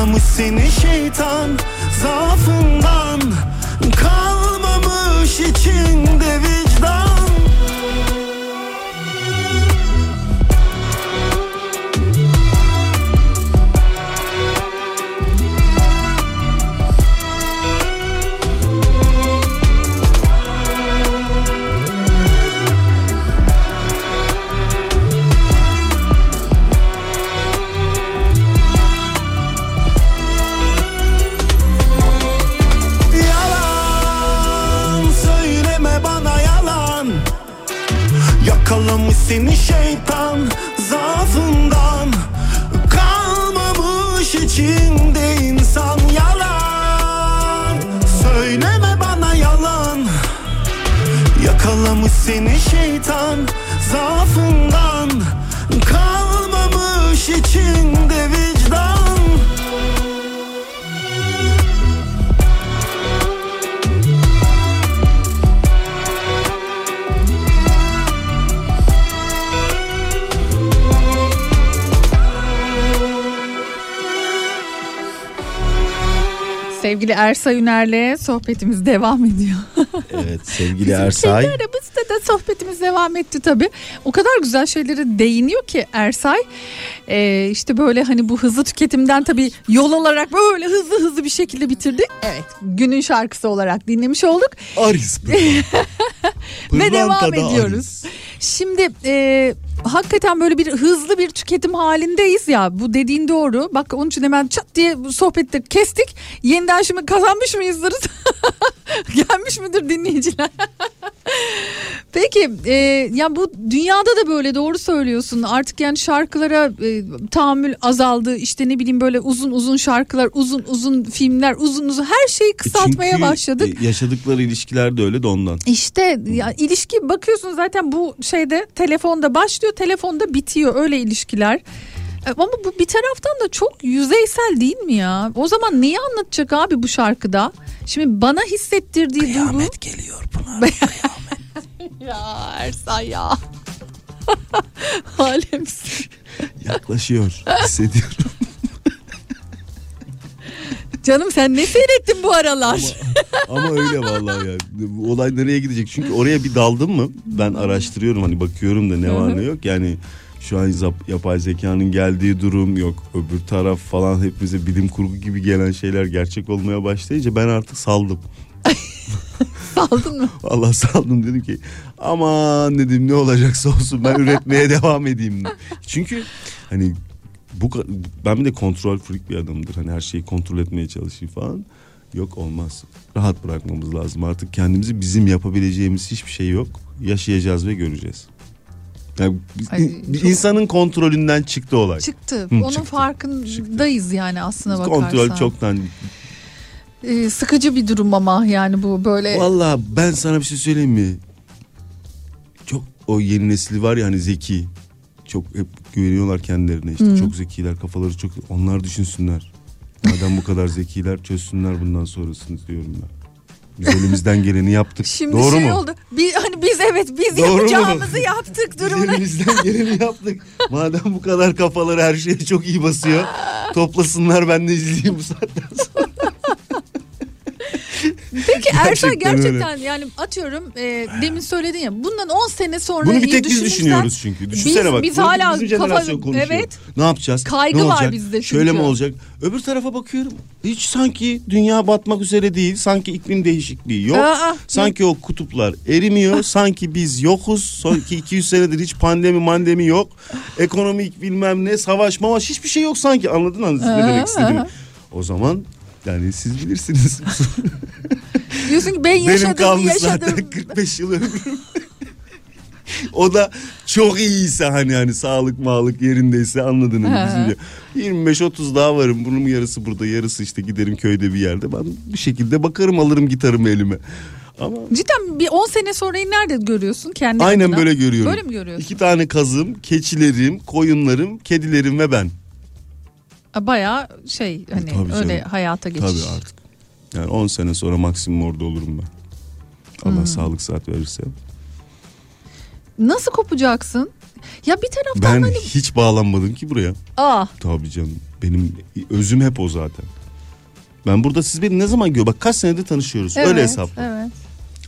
Yakalamış seni şeytan
Sevgili Ersay Üner'le sohbetimiz devam ediyor.
Evet sevgili
Bizim
Ersay.
kendi aramızda da sohbetimiz devam etti tabii. O kadar güzel şeylere değiniyor ki Ersay. Ee, işte böyle hani bu hızlı tüketimden tabii yol alarak böyle hızlı hızlı bir şekilde bitirdik. Evet günün şarkısı olarak dinlemiş olduk.
Aris
Ve devam ediyoruz. Şimdi e, hakikaten böyle bir hızlı bir tüketim halindeyiz ya. Bu dediğin doğru. Bak onun için hemen çat diye sohbette kestik. Yeniden şimdi kazanmış mıyızdır? Gelmiş midir dinleyiciler? Peki e, ya bu dünyada da böyle doğru söylüyorsun. Artık yani şarkılara e, tahammül azaldı. İşte ne bileyim böyle uzun uzun şarkılar, uzun uzun filmler, uzun uzun her şeyi kısaltmaya
Çünkü,
başladık.
e, yaşadıkları ilişkiler de öyle de ondan.
İşte ya ilişki bakıyorsun zaten bu şeyde telefonda başlıyor, telefonda bitiyor öyle ilişkiler. E, Ama bu bir taraftan da çok yüzeysel değil mi ya? O zaman neyi anlatacak abi bu şarkıda? Şimdi bana hissettirdiği duygu...
Kıyamet geliyor Pınar.
ya Ersan ya. Alemsin.
Yaklaşıyor. Hissediyorum.
Canım sen ne seyrettin bu aralar?
Ama öyle vallahi ya. Bu olay nereye gidecek? Çünkü oraya bir daldım mı ben araştırıyorum hani bakıyorum da ne var ne yok. Yani şu an yapay zekanın geldiği durum yok. Öbür taraf falan hepimize bilim kurgu gibi gelen şeyler gerçek olmaya başlayınca ben artık saldım.
Saldın mı?
Vallahi saldım dedim ki aman dedim ne olacaksa olsun ben üretmeye devam edeyim. Çünkü hani bu ben bir de kontrol freak bir adamdır. Hani her şeyi kontrol etmeye çalışayım falan. Yok olmaz. Rahat bırakmamız lazım. Artık kendimizi bizim yapabileceğimiz hiçbir şey yok. Yaşayacağız ve göreceğiz. Yani
Ay, çok-
insanın kontrolünden çıktı olay.
Çıktı.
Hı,
Onun
çıktı.
farkındayız yani aslına bakarsan.
Kontrol çoktan.
Ee, sıkıcı bir durum ama yani bu böyle.
Vallahi ben sana bir şey söyleyeyim mi? Çok o yeni nesli var ya hani zeki. Çok hep güveniyorlar kendilerine işte.
Hı.
Çok zekiler kafaları çok. Onlar düşünsünler. Madem bu kadar zekiler çözsünler bundan sonrasını diyorum ben. Biz elimizden geleni yaptık.
Şimdi
Doğru
şey
mu?
oldu. Bir, hani biz evet biz
Doğru mu?
yapacağımızı yaptık
Biz
durumuna.
elimizden geleni yaptık. Madem bu kadar kafaları her şeye çok iyi basıyor. Toplasınlar ben de izleyeyim bu saatten sonra.
Peki Ersan
Gerçekten öyle.
yani atıyorum e, demin söyledin ya bundan 10 sene sonra
Bunu bir tek biz düşünüyoruz çünkü. Düşünsene
biz,
bak.
Biz hala
bizim
kafa,
konuşuyor.
evet
Ne yapacağız?
Kaygı
ne
var bizde çünkü.
Şöyle mi olacak? Öbür tarafa bakıyorum. Hiç sanki dünya batmak üzere değil. Sanki iklim değişikliği yok.
Aa,
sanki o kutuplar erimiyor. sanki biz yokuz. Sonraki 200 senedir hiç pandemi mandemi yok. Ekonomik bilmem ne savaş mavaş hiçbir şey yok sanki. Anladın mı ne demek istediğimi? O zaman yani siz bilirsiniz.
diyorsun ki ben
Benim
yaşadım
kalmış
yaşadım.
zaten 45 yıl ömrüm. o da çok iyiyse hani hani sağlık mağlık yerindeyse anladın mı?
Ha.
Bizim diyor, 25-30 daha varım. Bunun yarısı burada yarısı işte giderim köyde bir yerde. Ben bir şekilde bakarım alırım gitarımı elime. Ama
Cidden bir 10 sene sonrayı nerede görüyorsun kendi
aynen
adına?
böyle görüyorum.
Böyle mi görüyorsun?
İki tane kazım, keçilerim, koyunlarım, kedilerim ve ben.
Baya şey hani
Tabii
öyle hayata geçiş.
Tabii artık. Yani 10 sene sonra maksimum orada olurum ben. Allah
Hmm.
sağlık saat verirse.
Nasıl kopacaksın? Ya bir taraftan
Ben
hani
hiç bağlanmadım ki buraya.
ah
Tabii canım. Benim özüm hep o zaten. Ben burada siz beni ne zaman gör? Bak kaç senedir tanışıyoruz.
evet,
Öyle hesapla.
Evet.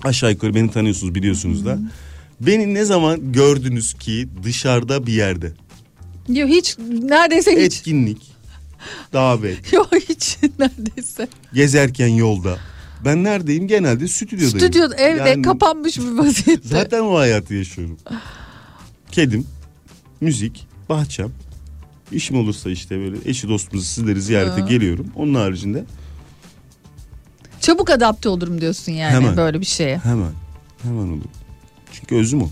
Aşağı yukarı beni tanıyorsunuz biliyorsunuz da. Beni ne zaman gördünüz ki dışarıda bir yerde?
Yok hiç neredeyse hiç.
Etkinlik, davet,
Yok hiç neredeyse.
gezerken yolda. Ben neredeyim? Genelde stüdyodayım.
Stüdyo evde
Yani
kapanmış bir vaziyette.
Zaten o hayatı yaşıyorum. Kedim, müzik, bahçem. İşim olursa işte böyle eşi dostumuzu sizleri ziyarete
Ha.
geliyorum. Onun haricinde
Çabuk adapte olurum diyorsun yani
Hemen.
böyle bir şeye.
Hemen. Hemen olur. Çünkü özüm o.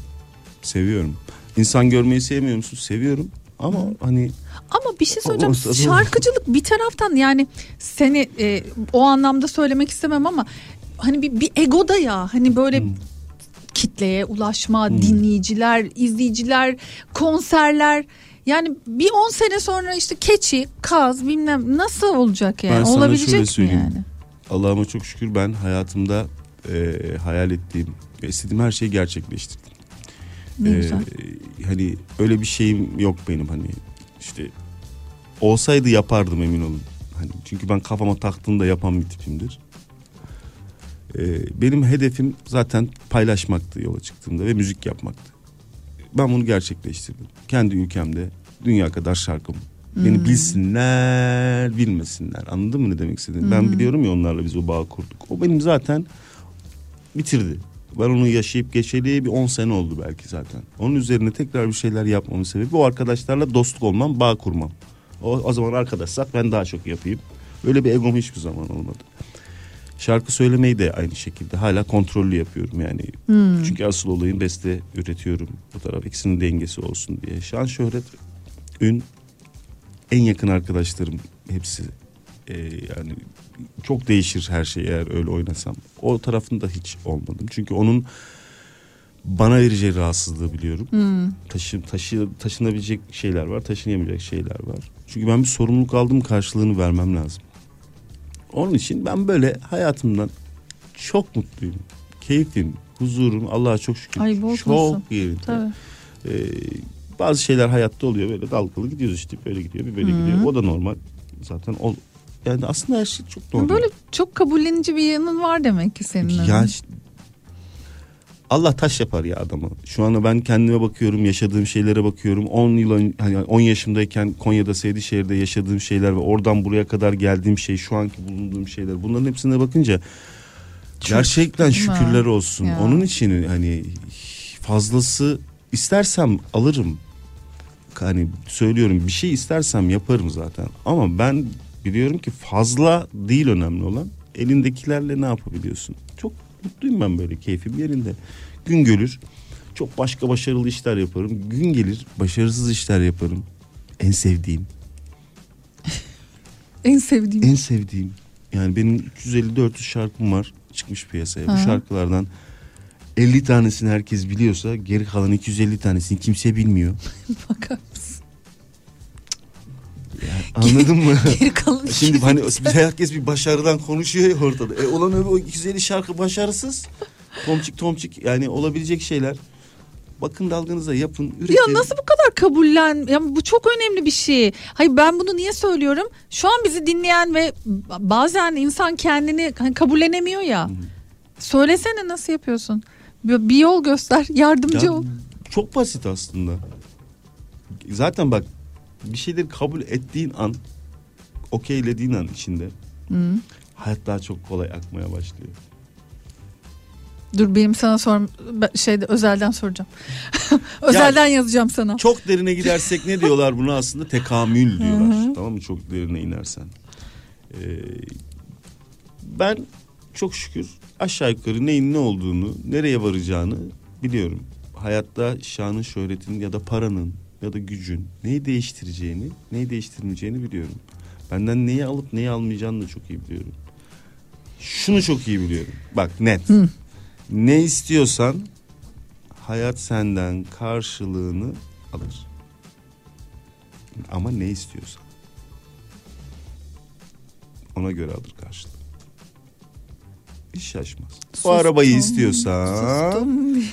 Seviyorum. İnsan görmeyi sevmiyor musun? Seviyorum. Ama hani
Ama bir şey söyleyeceğim.
Da.
Şarkıcılık bir taraftan yani seni e, o anlamda söylemek istemem ama hani bir, bir egoda ya hani böyle
Hmm.
kitleye ulaşma, dinleyiciler, izleyiciler, konserler yani bir 10 sene sonra işte keçi, kaz bilmem nasıl olacak yani?
ben sana
Olabilecek
şöyle söyleyeyim.
yani?
Allah'ıma çok şükür ben hayatımda e, hayal ettiğim ve istediğim her şeyi gerçekleştirdim.
Ne
Ee,
güzel.
hani öyle bir şeyim yok benim hani işte olsaydı yapardım emin olun. Hani çünkü ben kafama taktığımda yapan bir tipimdir. Ee, benim hedefim zaten paylaşmaktı yola çıktığımda ve müzik yapmaktı. Ben bunu gerçekleştirdim. Kendi ülkemde dünya kadar şarkım. Beni
Hmm.
bilsinler, bilmesinler. Anladın mı ne demek istediğimi? Ben
Hmm.
biliyorum ya onlarla biz o bağı kurduk. O benim zaten bitirdi. Ben onu yaşayıp geçeli bir 10 sene oldu belki zaten. Onun üzerine tekrar bir şeyler yapmamın sebebi o arkadaşlarla dostluk olmam, bağ kurmam. O, o zaman arkadaşsak ben daha çok yapayım. Öyle bir egom hiçbir zaman olmadı. Şarkı söylemeyi de aynı şekilde hala kontrollü yapıyorum yani.
Hmm.
Çünkü asıl olayım beste üretiyorum. Bu taraf ikisinin dengesi olsun diye. Şan şöhret, ün en yakın arkadaşlarım hepsi. Ee, yani çok değişir her şey eğer öyle oynasam. O tarafında hiç olmadım. Çünkü onun bana vereceği rahatsızlığı biliyorum.
Hmm.
Taşı, taşı, taşınabilecek şeyler var, taşınamayacak şeyler var. Çünkü ben bir sorumluluk aldım karşılığını vermem lazım. Onun için ben böyle hayatımdan çok mutluyum. Keyfim, huzurum Allah'a çok şükür.
Ay.
Çok yerinde.
Tabii.
Ee, bazı şeyler hayatta oluyor böyle dalgalı gidiyoruz işte böyle gidiyor bir böyle
Hı.
gidiyor. O da normal. Zaten ol, yani aslında her şey çok normal.
Böyle çok kabullenici bir yanın var demek ki senin.
Ya işte- Allah taş yapar ya adamı. Şu anda ben kendime bakıyorum, yaşadığım şeylere bakıyorum. 10 yıl hani 10 yaşındayken Konya'da Seydişehir'de yaşadığım şeyler ve oradan buraya kadar geldiğim şey, şu anki bulunduğum şeyler. Bunların hepsine bakınca gerçekten
değil mi?
şükürler olsun.
Ya.
Onun için hani fazlası istersem alırım. Hani söylüyorum bir şey istersem yaparım zaten. Ama ben biliyorum ki fazla değil önemli olan. Elindekilerle ne yapabiliyorsun? Çok mutluyum ben böyle keyfim yerinde. Gün gelir çok başka başarılı işler yaparım. Gün gelir başarısız işler yaparım. En sevdiğim,
En sevdiğim.
en sevdiğim. Yani benim 350-400 şarkım var çıkmış piyasaya. Bu
Hı.
şarkılardan 50 tanesini herkes biliyorsa geri kalan 250 tanesini kimse bilmiyor.
Bakar mısın?
Anladın mı?
Geri kalan
Şimdi hani herkes bir başarıdan konuşuyor ya ortada. E olan öbür o 250 şarkı başarısız. Tomçik tomçik yani olabilecek şeyler. Bakın dalganıza yapın, üretin.
Ya nasıl bu kadar kabullen? Ya bu çok önemli bir şey. Hayır ben bunu niye söylüyorum? Şu an bizi dinleyen ve bazen insan kendini hani kabullenemiyor ya. Söylesene nasıl yapıyorsun? Bir bir yol göster, yardımcı
Ya,
ol.
Çok basit aslında. Zaten bak bir şeyleri kabul ettiğin an, okeylediğin an içinde
Hı.
hayat daha çok kolay akmaya başlıyor.
Dur benim sana sor şeyde özelden soracağım. özelden yazacağım sana.
Çok derine gidersek ne diyorlar buna aslında tekamül diyorlar. Tamam mı? Çok derine inersen. Ee, ben çok şükür aşağı yukarı neyin ne olduğunu, nereye varacağını biliyorum. Hayatta şanın, şöhretin ya da paranın ya da gücün neyi değiştireceğini, neyi değiştirmeyeceğini biliyorum. Benden neyi alıp neyi almayacağını da çok iyi biliyorum. Şunu çok iyi biliyorum. Bak net.
Hı.
Ne istiyorsan hayat senden karşılığını alır. Ama ne istiyorsan. Ona göre alır karşılığı. Hiç şaşmaz.
Sustum,
O arabayı istiyorsan
sustum.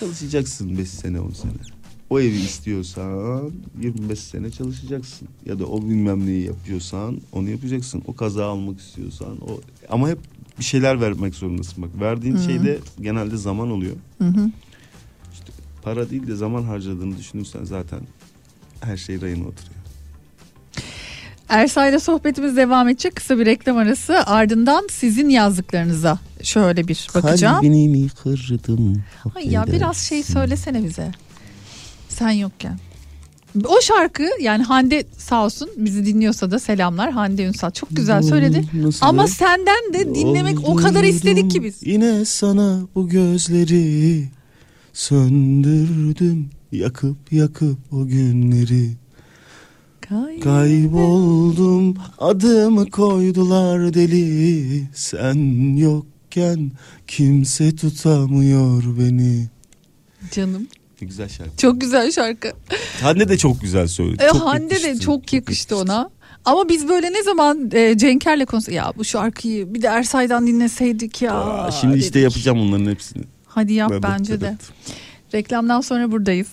çalışacaksın 5 sene 10 sene. O evi istiyorsan 25 sene çalışacaksın. Ya da o bilmem neyi yapıyorsan onu yapacaksın. O kaza almak istiyorsan o ama hep bir şeyler vermek zorundasın. Bak verdiğin
Hı.
şeyde genelde zaman oluyor.
Hı hı.
Para değil de zaman harcadığını düşünürsen zaten her şey rayına oturuyor.
Ersay'la sohbetimiz devam edecek. Kısa bir reklam arası. Ardından sizin yazdıklarınıza şöyle bir bakacağım.
Kalbini mi kırdım?
Ay ya biraz şey söylesene bize. Sen yokken. O şarkı yani Hande sağ olsun bizi dinliyorsa da selamlar. Hande Ünsal çok güzel söyledi.
Nasıl
Ama
be?
senden de dinlemek o kadar istedik ki biz.
Yine sana bu gözleri söndürdüm yakıp yakıp o günleri kayboldum adımı koydular deli sen yokken kimse tutamıyor beni.
Canım
Ne güzel şarkı.
çok güzel şarkı.
Hande de çok güzel söyledi.
E,
Çok
Hande de
yakıştı,
çok yakıştı ona. Ama biz böyle ne zaman e, Cenker'le konuştuk ya bu şarkıyı bir de Ersay'dan dinleseydik ya.
Aa, şimdi işte
dedik.
yapacağım onların hepsini.
Hadi yap
Evet,
bence de. Reklamdan sonra buradayız.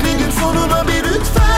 Oysa hep bekledim sonuna bir lütfen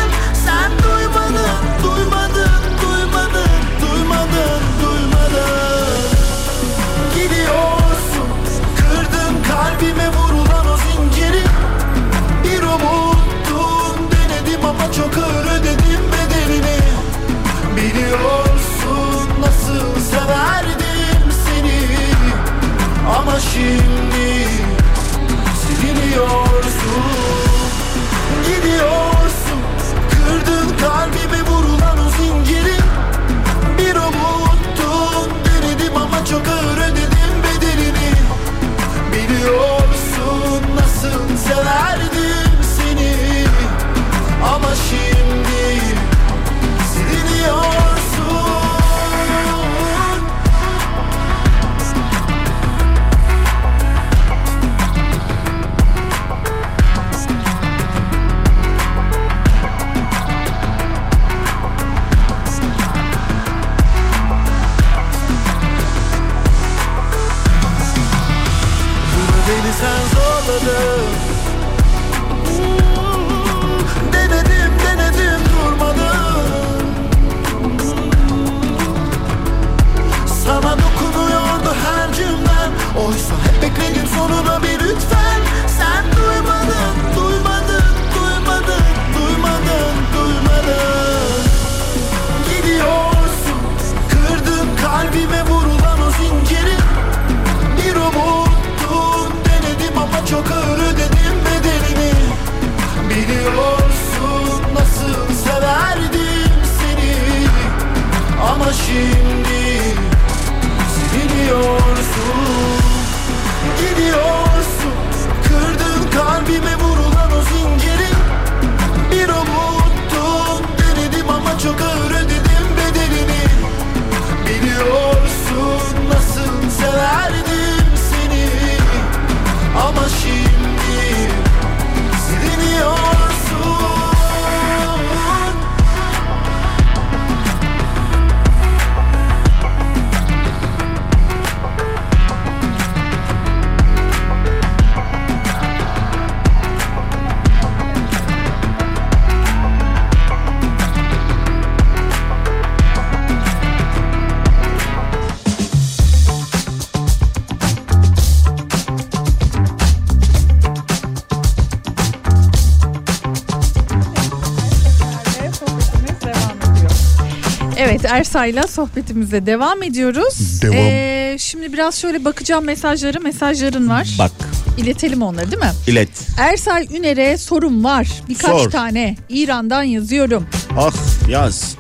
Evet Ersay'la sohbetimize devam ediyoruz.
Devam.
Ee, şimdi biraz şöyle bakacağım mesajları. Mesajların var.
Bak
İletelim onları değil mi?
ilet.
Ersay Üner'e sorum var. Birkaç
Sor.
tane. İran'dan yazıyorum.
Ah yaz.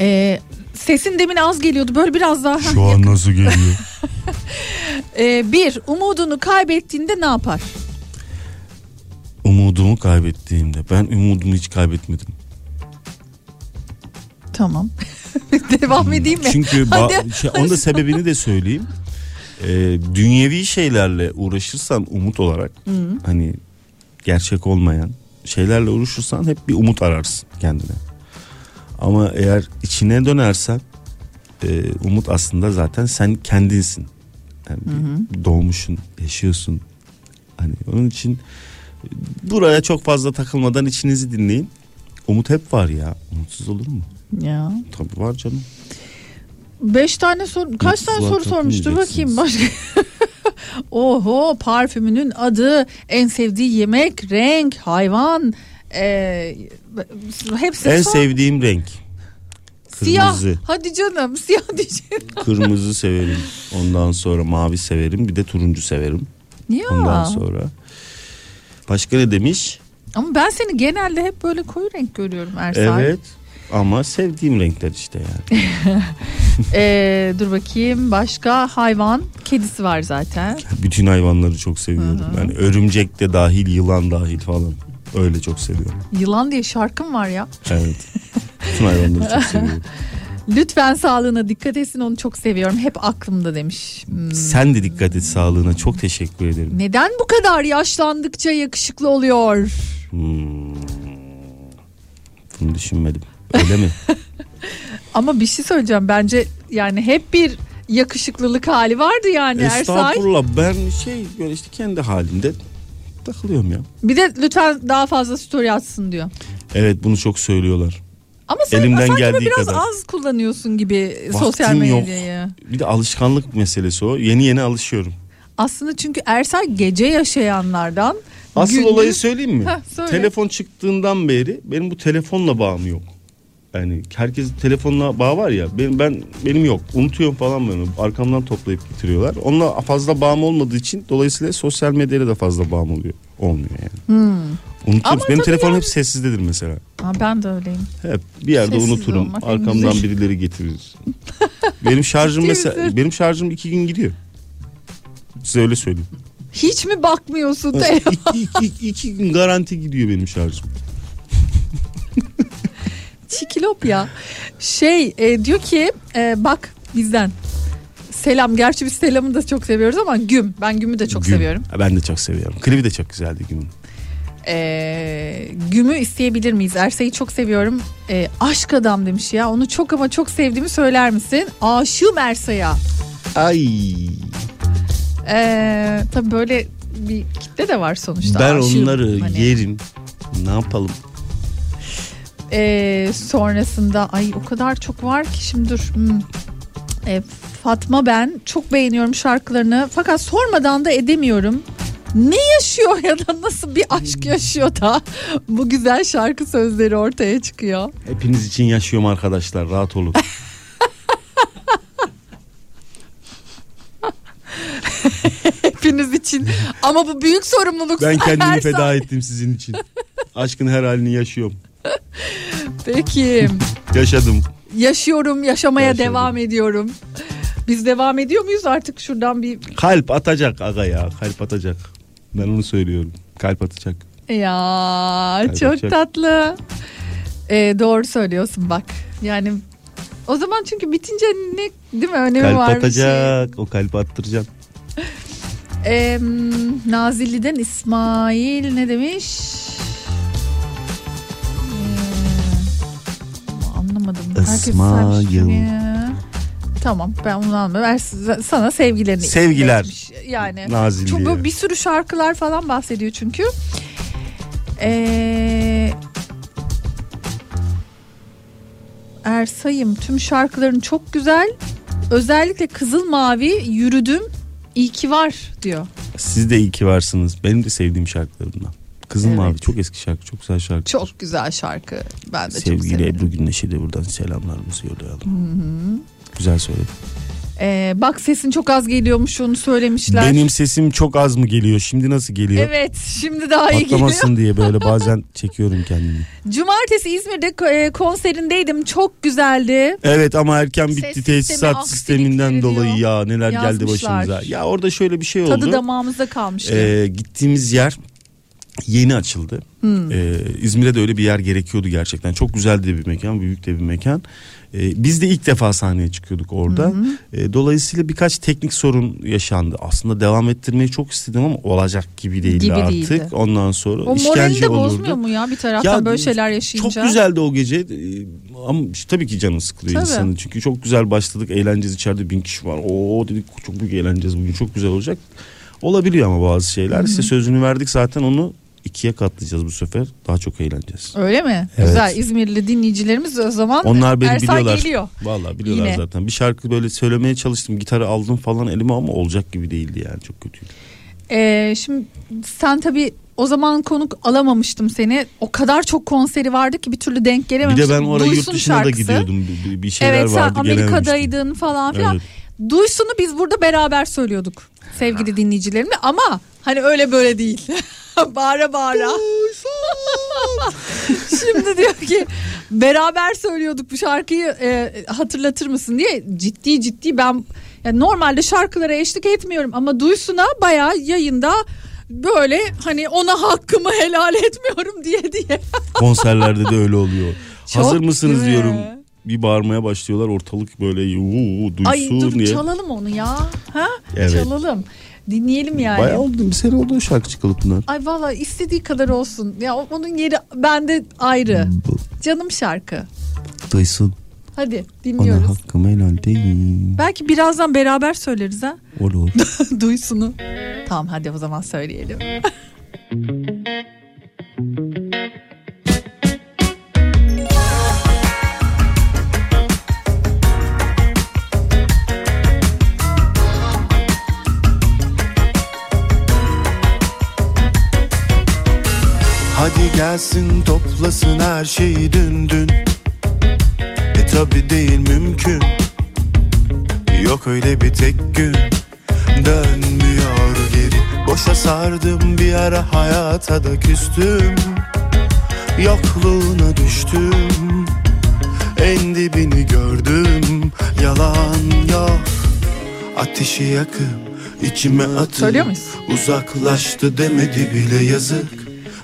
Ee, sesin demin az geliyordu. Böyle biraz daha.
Şu an nasıl geliyor?
Ee, bir, umudunu kaybettiğinde ne yapar?
Umudumu kaybettiğimde. Ben umudumu hiç kaybetmedim.
Tamam. Devam edeyim mi?
Çünkü ba- şey, onun da sebebini de söyleyeyim. Ee, dünyevi şeylerle uğraşırsan umut olarak hani gerçek olmayan şeylerle uğraşırsan hep bir umut ararsın kendine. Ama eğer içine dönersen e, umut aslında zaten sen kendinsin. Yani doğmuşsun, yaşıyorsun. Hani onun için buraya çok fazla takılmadan içinizi dinleyin.
Umut hep var ya. Umutsuz olur mu?
Ya.
Tabii var canım.
Beş tane soru kaç tane soru sormuştur bakayım başka. Oho parfümünün adı, en sevdiği yemek, renk, hayvan, e, hepsi
En
sor.
sevdiğim renk.
Siyah.
Kırmızı.
Hadi canım siyah diyeceğim.
Kırmızı severim. Ondan sonra mavi severim. Bir de turuncu severim.
Ya.
Ondan sonra. Başka ne demiş?
Ama ben seni genelde hep böyle koyu renk görüyorum Ersay.
Evet. Ama sevdiğim renkler işte yani.
E, dur bakayım başka hayvan, kedisi var zaten.
Bütün hayvanları çok seviyorum. Yani örümcek de dahil, yılan dahil falan. Öyle çok seviyorum.
Yılan diye şarkım var ya.
Evet. Bütün hayvanları çok seviyorum.
Lütfen sağlığına dikkat etsin onu çok seviyorum. Hep aklımda demiş. Hmm.
Sen de dikkat et sağlığına. Çok teşekkür ederim.
Neden bu kadar yaşlandıkça yakışıklı oluyor?
Hmm. Bunu düşünmedim. Öyle mi?
Ama bir şey söyleyeceğim. Bence yani hep bir yakışıklılık hali vardı yani Ersay.
Estağfurullah ben şey böyle işte kendi halimde takılıyorum ya.
Bir de lütfen daha fazla story atsın diyor.
Evet bunu çok söylüyorlar.
Ama sen
Elimden
sanki
geldiği
biraz
kadar.
az kullanıyorsun gibi
Vaktim
sosyal
yok.
medyayı.
Bir de alışkanlık meselesi o. Yeni yeni alışıyorum.
Aslında çünkü Ersay gece yaşayanlardan.
Asıl
gündüz-
olayı söyleyeyim mi?
Heh, söyle.
Telefon çıktığından beri benim bu telefonla bağım yok. Yani herkesin telefonla bağ var ya benim ben benim yok. Unutuyorum falan onu. Arkamdan toplayıp getiriyorlar. Onunla fazla bağım olmadığı için dolayısıyla sosyal medyayla da fazla bağım oluyor. Olmuyor yani.
Hmm.
Unutuyoruz.
Ama
benim telefonum
yani-
hep sessizdedir mesela.
Ha, ben de öyleyim.
Hep bir yerde
Sessiz
unuturum. Arkamdan birileri getirir. benim şarjım mesela benim şarjım iki gün gidiyor. Size öyle söyleyeyim.
Hiç mi bakmıyorsun
Evet,
telefon?
iki, iki, iki gün garanti gidiyor benim şarjım.
Çikilop ya. Şey e, diyor ki e, bak bizden. Selam. Gerçi biz selamı da çok seviyoruz ama güm. Ben gümü de çok
Güm.
seviyorum.
Ben de çok seviyorum. Klibi de çok güzeldi Güm'ün.
E, gümü isteyebilir miyiz? Ersay'ı çok seviyorum. E, aşk adam demiş ya. Onu çok ama çok sevdiğimi söyler misin? Aşığım Ersay'a.
Ay.
E, tabii böyle bir kitle de var sonuçta.
ben
Aşığım.
onları
Hani.
yerim. Ne yapalım?
E, sonrasında ay o kadar çok var ki şimdi dur. Hmm. E, Fatma ben çok beğeniyorum şarkılarını fakat sormadan da edemiyorum. Ne yaşıyor ya da nasıl bir aşk yaşıyor da bu güzel şarkı sözleri ortaya çıkıyor.
Hepiniz için yaşıyorum arkadaşlar. Rahat olun.
Hepiniz için ama bu büyük sorumluluk.
ben kendimi feda ettim sizin için. Aşkın her halini yaşıyorum.
Peki
Yaşadım.
yaşıyorum yaşamaya
Yaşadım.
devam ediyorum. Biz devam ediyor muyuz artık şuradan bir
Kalp atacak aga ya. Kalp atacak. Ben onu söylüyorum. Kalp atacak.
Ya
Kalp
çok
atacak.
tatlı. Ee, doğru söylüyorsun bak. Yani o zaman çünkü bitince ne değil mi önemi
Kalp
var bir şey.
atacak. O kalp attıracaksın.
Ee, Nazilli'den İsmail ne demiş? Anlamadım. Herkes
İsmail.
Tamam ben onu. Ben sana sevgilerini
Sevgiler.
iletmiş. Yani
Nazilli'ye.
çok böyle bir sürü şarkılar falan bahsediyor çünkü. Ee, Ersay'ım tüm şarkıların çok güzel. Özellikle Kızıl Mavi yürüdüm. İyi ki var diyor.
Siz de iyi ki varsınız. Benim de sevdiğim şarkılarımdan. Kızıl
Evet.
Mavi çok eski şarkı. Çok güzel şarkı.
Çok güzel şarkı. Ben de çok
Sevgili
severim.
Ebru Gündeş'e de buradan selamlarımızı yollayalım. Güzel söyledi.
Ee, bak sesin çok az geliyormuş onu söylemişler.
Benim sesim çok az mı geliyor? Şimdi nasıl geliyor?
Evet şimdi daha iyi geliyor.
Patlamasın diye böyle bazen çekiyorum kendimi.
Cumartesi İzmir'de e, konserindeydim. Çok güzeldi.
Evet ama erken bitti
Ses
tesisat sisteminden dolayı ya neler geldi
Yazmışlar.
başımıza. Ya orada şöyle bir şey oldu.
Tadı damağımızda kalmıştı.
Ee, gittiğimiz yer yeni açıldı.
Hmm.
Ee, İzmir'e de öyle bir yer gerekiyordu gerçekten. Çok güzel de bir mekan, büyük de bir mekan. Ee, biz de ilk defa sahneye çıkıyorduk orada. Ee, dolayısıyla birkaç teknik sorun yaşandı. Aslında devam ettirmeyi çok istedim ama olacak gibi değildi
Gibi
artık.
değildi.
Ondan sonra
o
işkence
de
olurdu.
bozmuyor mu ya bir taraftan
Ya,
böyle şeyler yaşayınca?
Çok güzeldi o gece Ee, ama tabii ki canı sıkılıyor
Tabii.
insanın. Çünkü çok güzel başladık eğleneceğiz içeride bin kişi var. Oo dedik çok büyük eğleneceğiz bugün çok güzel olacak. Olabiliyor ama bazı şeyler. İşte sözünü verdik zaten onu
ikiye katlayacağız bu sefer. Daha çok eğleneceğiz.
Öyle mi?
Evet.
Güzel İzmirli dinleyicilerimiz o zaman
Onlar beni
Ersay
biliyorlar.
geliyor.
Vallahi biliyorlar
Yine.
zaten. Bir şarkı böyle söylemeye çalıştım. Gitarı aldım falan elime ama olacak gibi değildi yani. Çok kötüydü.
Ee, şimdi sen tabii o zaman konuk alamamıştım seni. O kadar çok konseri vardı ki bir türlü denk
Bir
gelememiştim.
de ben oraya yurt dışına da
şarkısı.
gidiyordum. Bir- Bir, bir şeyler
Evet sen
vardı gelememiştim.
Amerika'daydın falan filan.
Evet.
Duysun'u biz burada beraber söylüyorduk sevgili dinleyicilerimle ama hani öyle böyle değil. bağıra bağıra. Şimdi diyor ki beraber söylüyorduk bu şarkıyı e, hatırlatır mısın diye ciddi ciddi ben yani normalde şarkılara eşlik etmiyorum ama Duysun'a bayağı yayında böyle hani ona hakkımı helal etmiyorum diye diye.
Konserlerde de öyle oluyor.
Çok
Hazır mısınız diyorum. Bir bağırmaya başlıyorlar ortalık böyle uuu duysun
Ay dur
diye.
çalalım onu ya. Ha?
Evet.
Çalalım. Dinleyelim yani.
Bayağı oldu bir sene oldu şarkı çıkalı Pınar.
Ay valla istediği kadar olsun. Ya onun yeri bende ayrı. Canım şarkı.
Duysun
Hadi
ona
dinliyoruz.
hakkım helal değil.
Belki birazdan beraber söyleriz ha.
Olur.
Duysunu. Tamam hadi o zaman söyleyelim.
gelsin toplasın her şeyi dün dün. E tabi değil mümkün. Yok öyle bir tek gün. Dönmüyor geri. Boşa sardım bir ara hayata da küstüm. Yokluğuna düştüm. En dibini gördüm. Yalan yok. Ateşi yakıp içime atıp
Söylüyor muyuz?
Uzaklaştı demedi bile yazık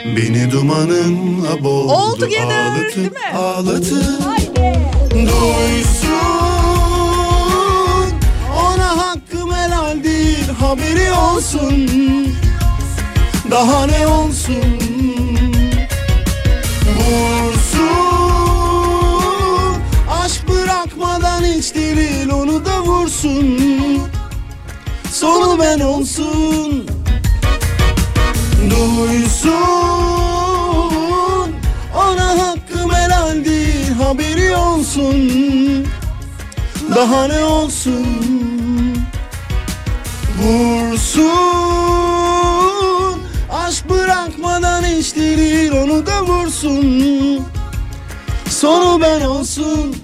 Beni dumanınla boğdu
All together,
ağlatıp,
değil mi?
Ağlatıp Duysun Ona hakkım helal değil haberi olsun. Daha ne olsun? Vursun Aşk bırakmadan hiç değil onu da vursun. Sonu ben olsun Duysun. Ona hakkım helal değil haberi olsun. Daha ne olsun? Vursun. Aşk bırakmadan değil onu da vursun. Sonu ben olsun.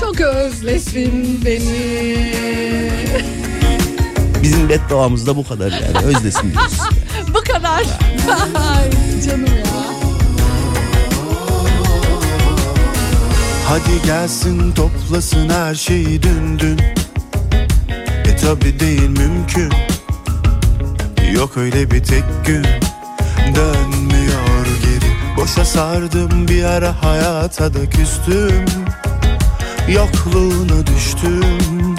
Çok özlesin beni.
Bizim bedduamız da bu kadar yani özlesin diyoruz.
Hadi gelsin toplasın her şeyi dün dün. E tabi değil mümkün. Yok öyle bir tek gün. Dönmüyor geri. Boşa sardım bir ara hayata da küstüm. Yokluğuna düştüm.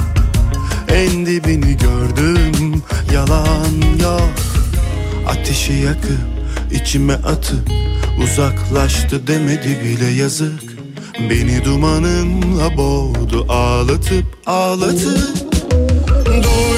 En dibini gördüm. Yalan yok Ateşi yakıp içime atıp Uzaklaştı demedi bile yazık. Beni dumanınla boğdu ağlatıp ağlatıp. Duysun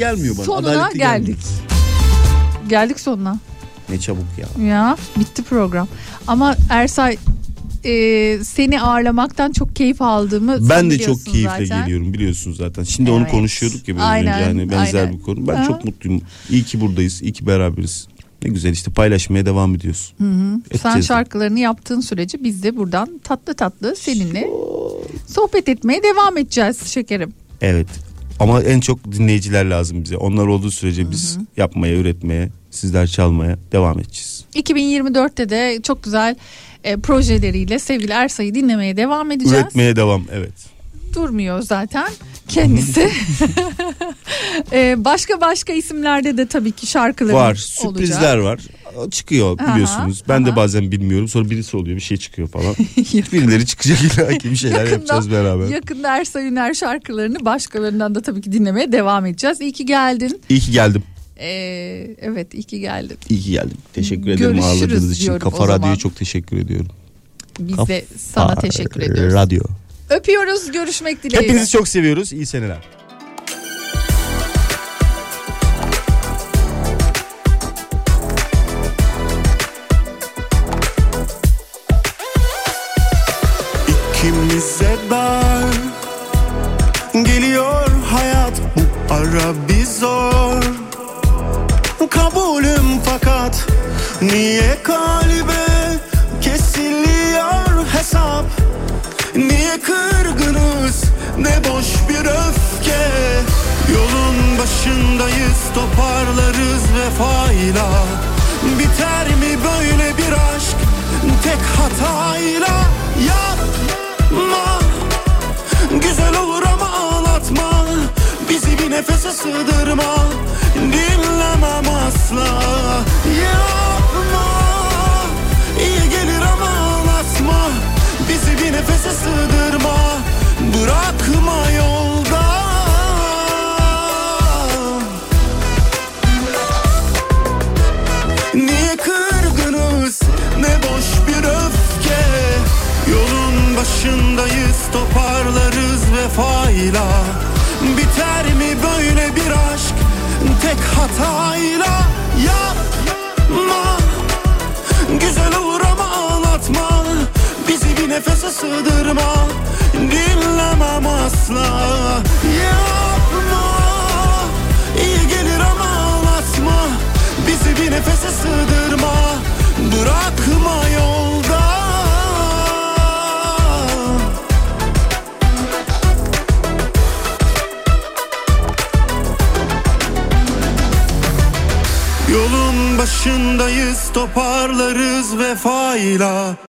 gelmiyor bana,
sonuna
adaletli
geldik.
gelmiyor.
Geldik sonuna.
Ne çabuk ya.
Ya bitti program. Ama Ersay e, seni ağırlamaktan çok keyif aldığımı
Ben de
biliyorsun
çok keyifle
zaten.
geliyorum biliyorsunuz zaten. Şimdi onu
Evet.
konuşuyorduk ya biraz
Aynen,
önce hani benzer
aynen.
bir konu. Ben
Aha.
çok mutluyum. İyi ki buradayız. iyi ki beraberiz. Ne güzel işte paylaşmaya devam ediyorsun.
Hı hı. Sen şarkılarını yaptığın sürece biz de buradan tatlı tatlı seninle sohbet etmeye devam edeceğiz şekerim.
Evet. Ama en çok dinleyiciler lazım bize. Onlar olduğu sürece biz yapmaya, üretmeye, sizler çalmaya devam edeceğiz.
2024'te de çok güzel e, projeleriyle sevgili Ersay'ı dinlemeye devam edeceğiz.
Üretmeye devam evet.
Durmuyor zaten kendisi. E, başka başka isimlerde de tabii ki şarkıları
Var.
olacak.
Sürprizler var. O Çıkıyor
Aha,
biliyorsunuz. Ben de
aha.
bazen bilmiyorum. Sonra birisi oluyor bir şey çıkıyor falan. Birileri çıkacak illa ki bir şeyler yapacağız beraber.
Yakında Ersay Üner şarkılarını başkalarından da tabii ki dinlemeye devam edeceğiz. İyi ki geldin.
İyi ki geldim.
Ee, evet iyi ki geldin.
İyi ki geldim. Teşekkür ederim
Görüşürüz
ağırladığınız için. Kafa. Radyo'ya çok teşekkür ediyorum.
Biz de sana
Kafa
teşekkür ediyoruz.
Radyo.
Öpüyoruz. Görüşmek dileğiyle.
Hepinizi çok seviyoruz. İyi seneler.
İkimize dar Geliyor hayat bu ara bir zor Kabulüm fakat Niye kalbe kesiliyor hesap Niye kırgınız? Ne boş bir öfke. Yolun başındayız toparlarız vefayla. Biter mi böyle bir aşk? Tek hatayla. Yapma. Güzel olur ama ağlatma. Bizi bir nefese sığdırma. Dinlemem asla. Yapma nefese sığdırma Bırakma yolda Niye kırgınız? Ne boş bir öfke. Yolun başındayız toparlarız vefayla. Biter mi böyle bir aşk? Tek hatayla Yapma. Güzel olur ama ağlatma Bizi bir nefese sığdırma. Dinlemem asla. Yapma. İyi gelir ama ağlatma. Bizi bir nefese sığdırma. Bırakma yolda. Yolun başındayız toparlarız vefayla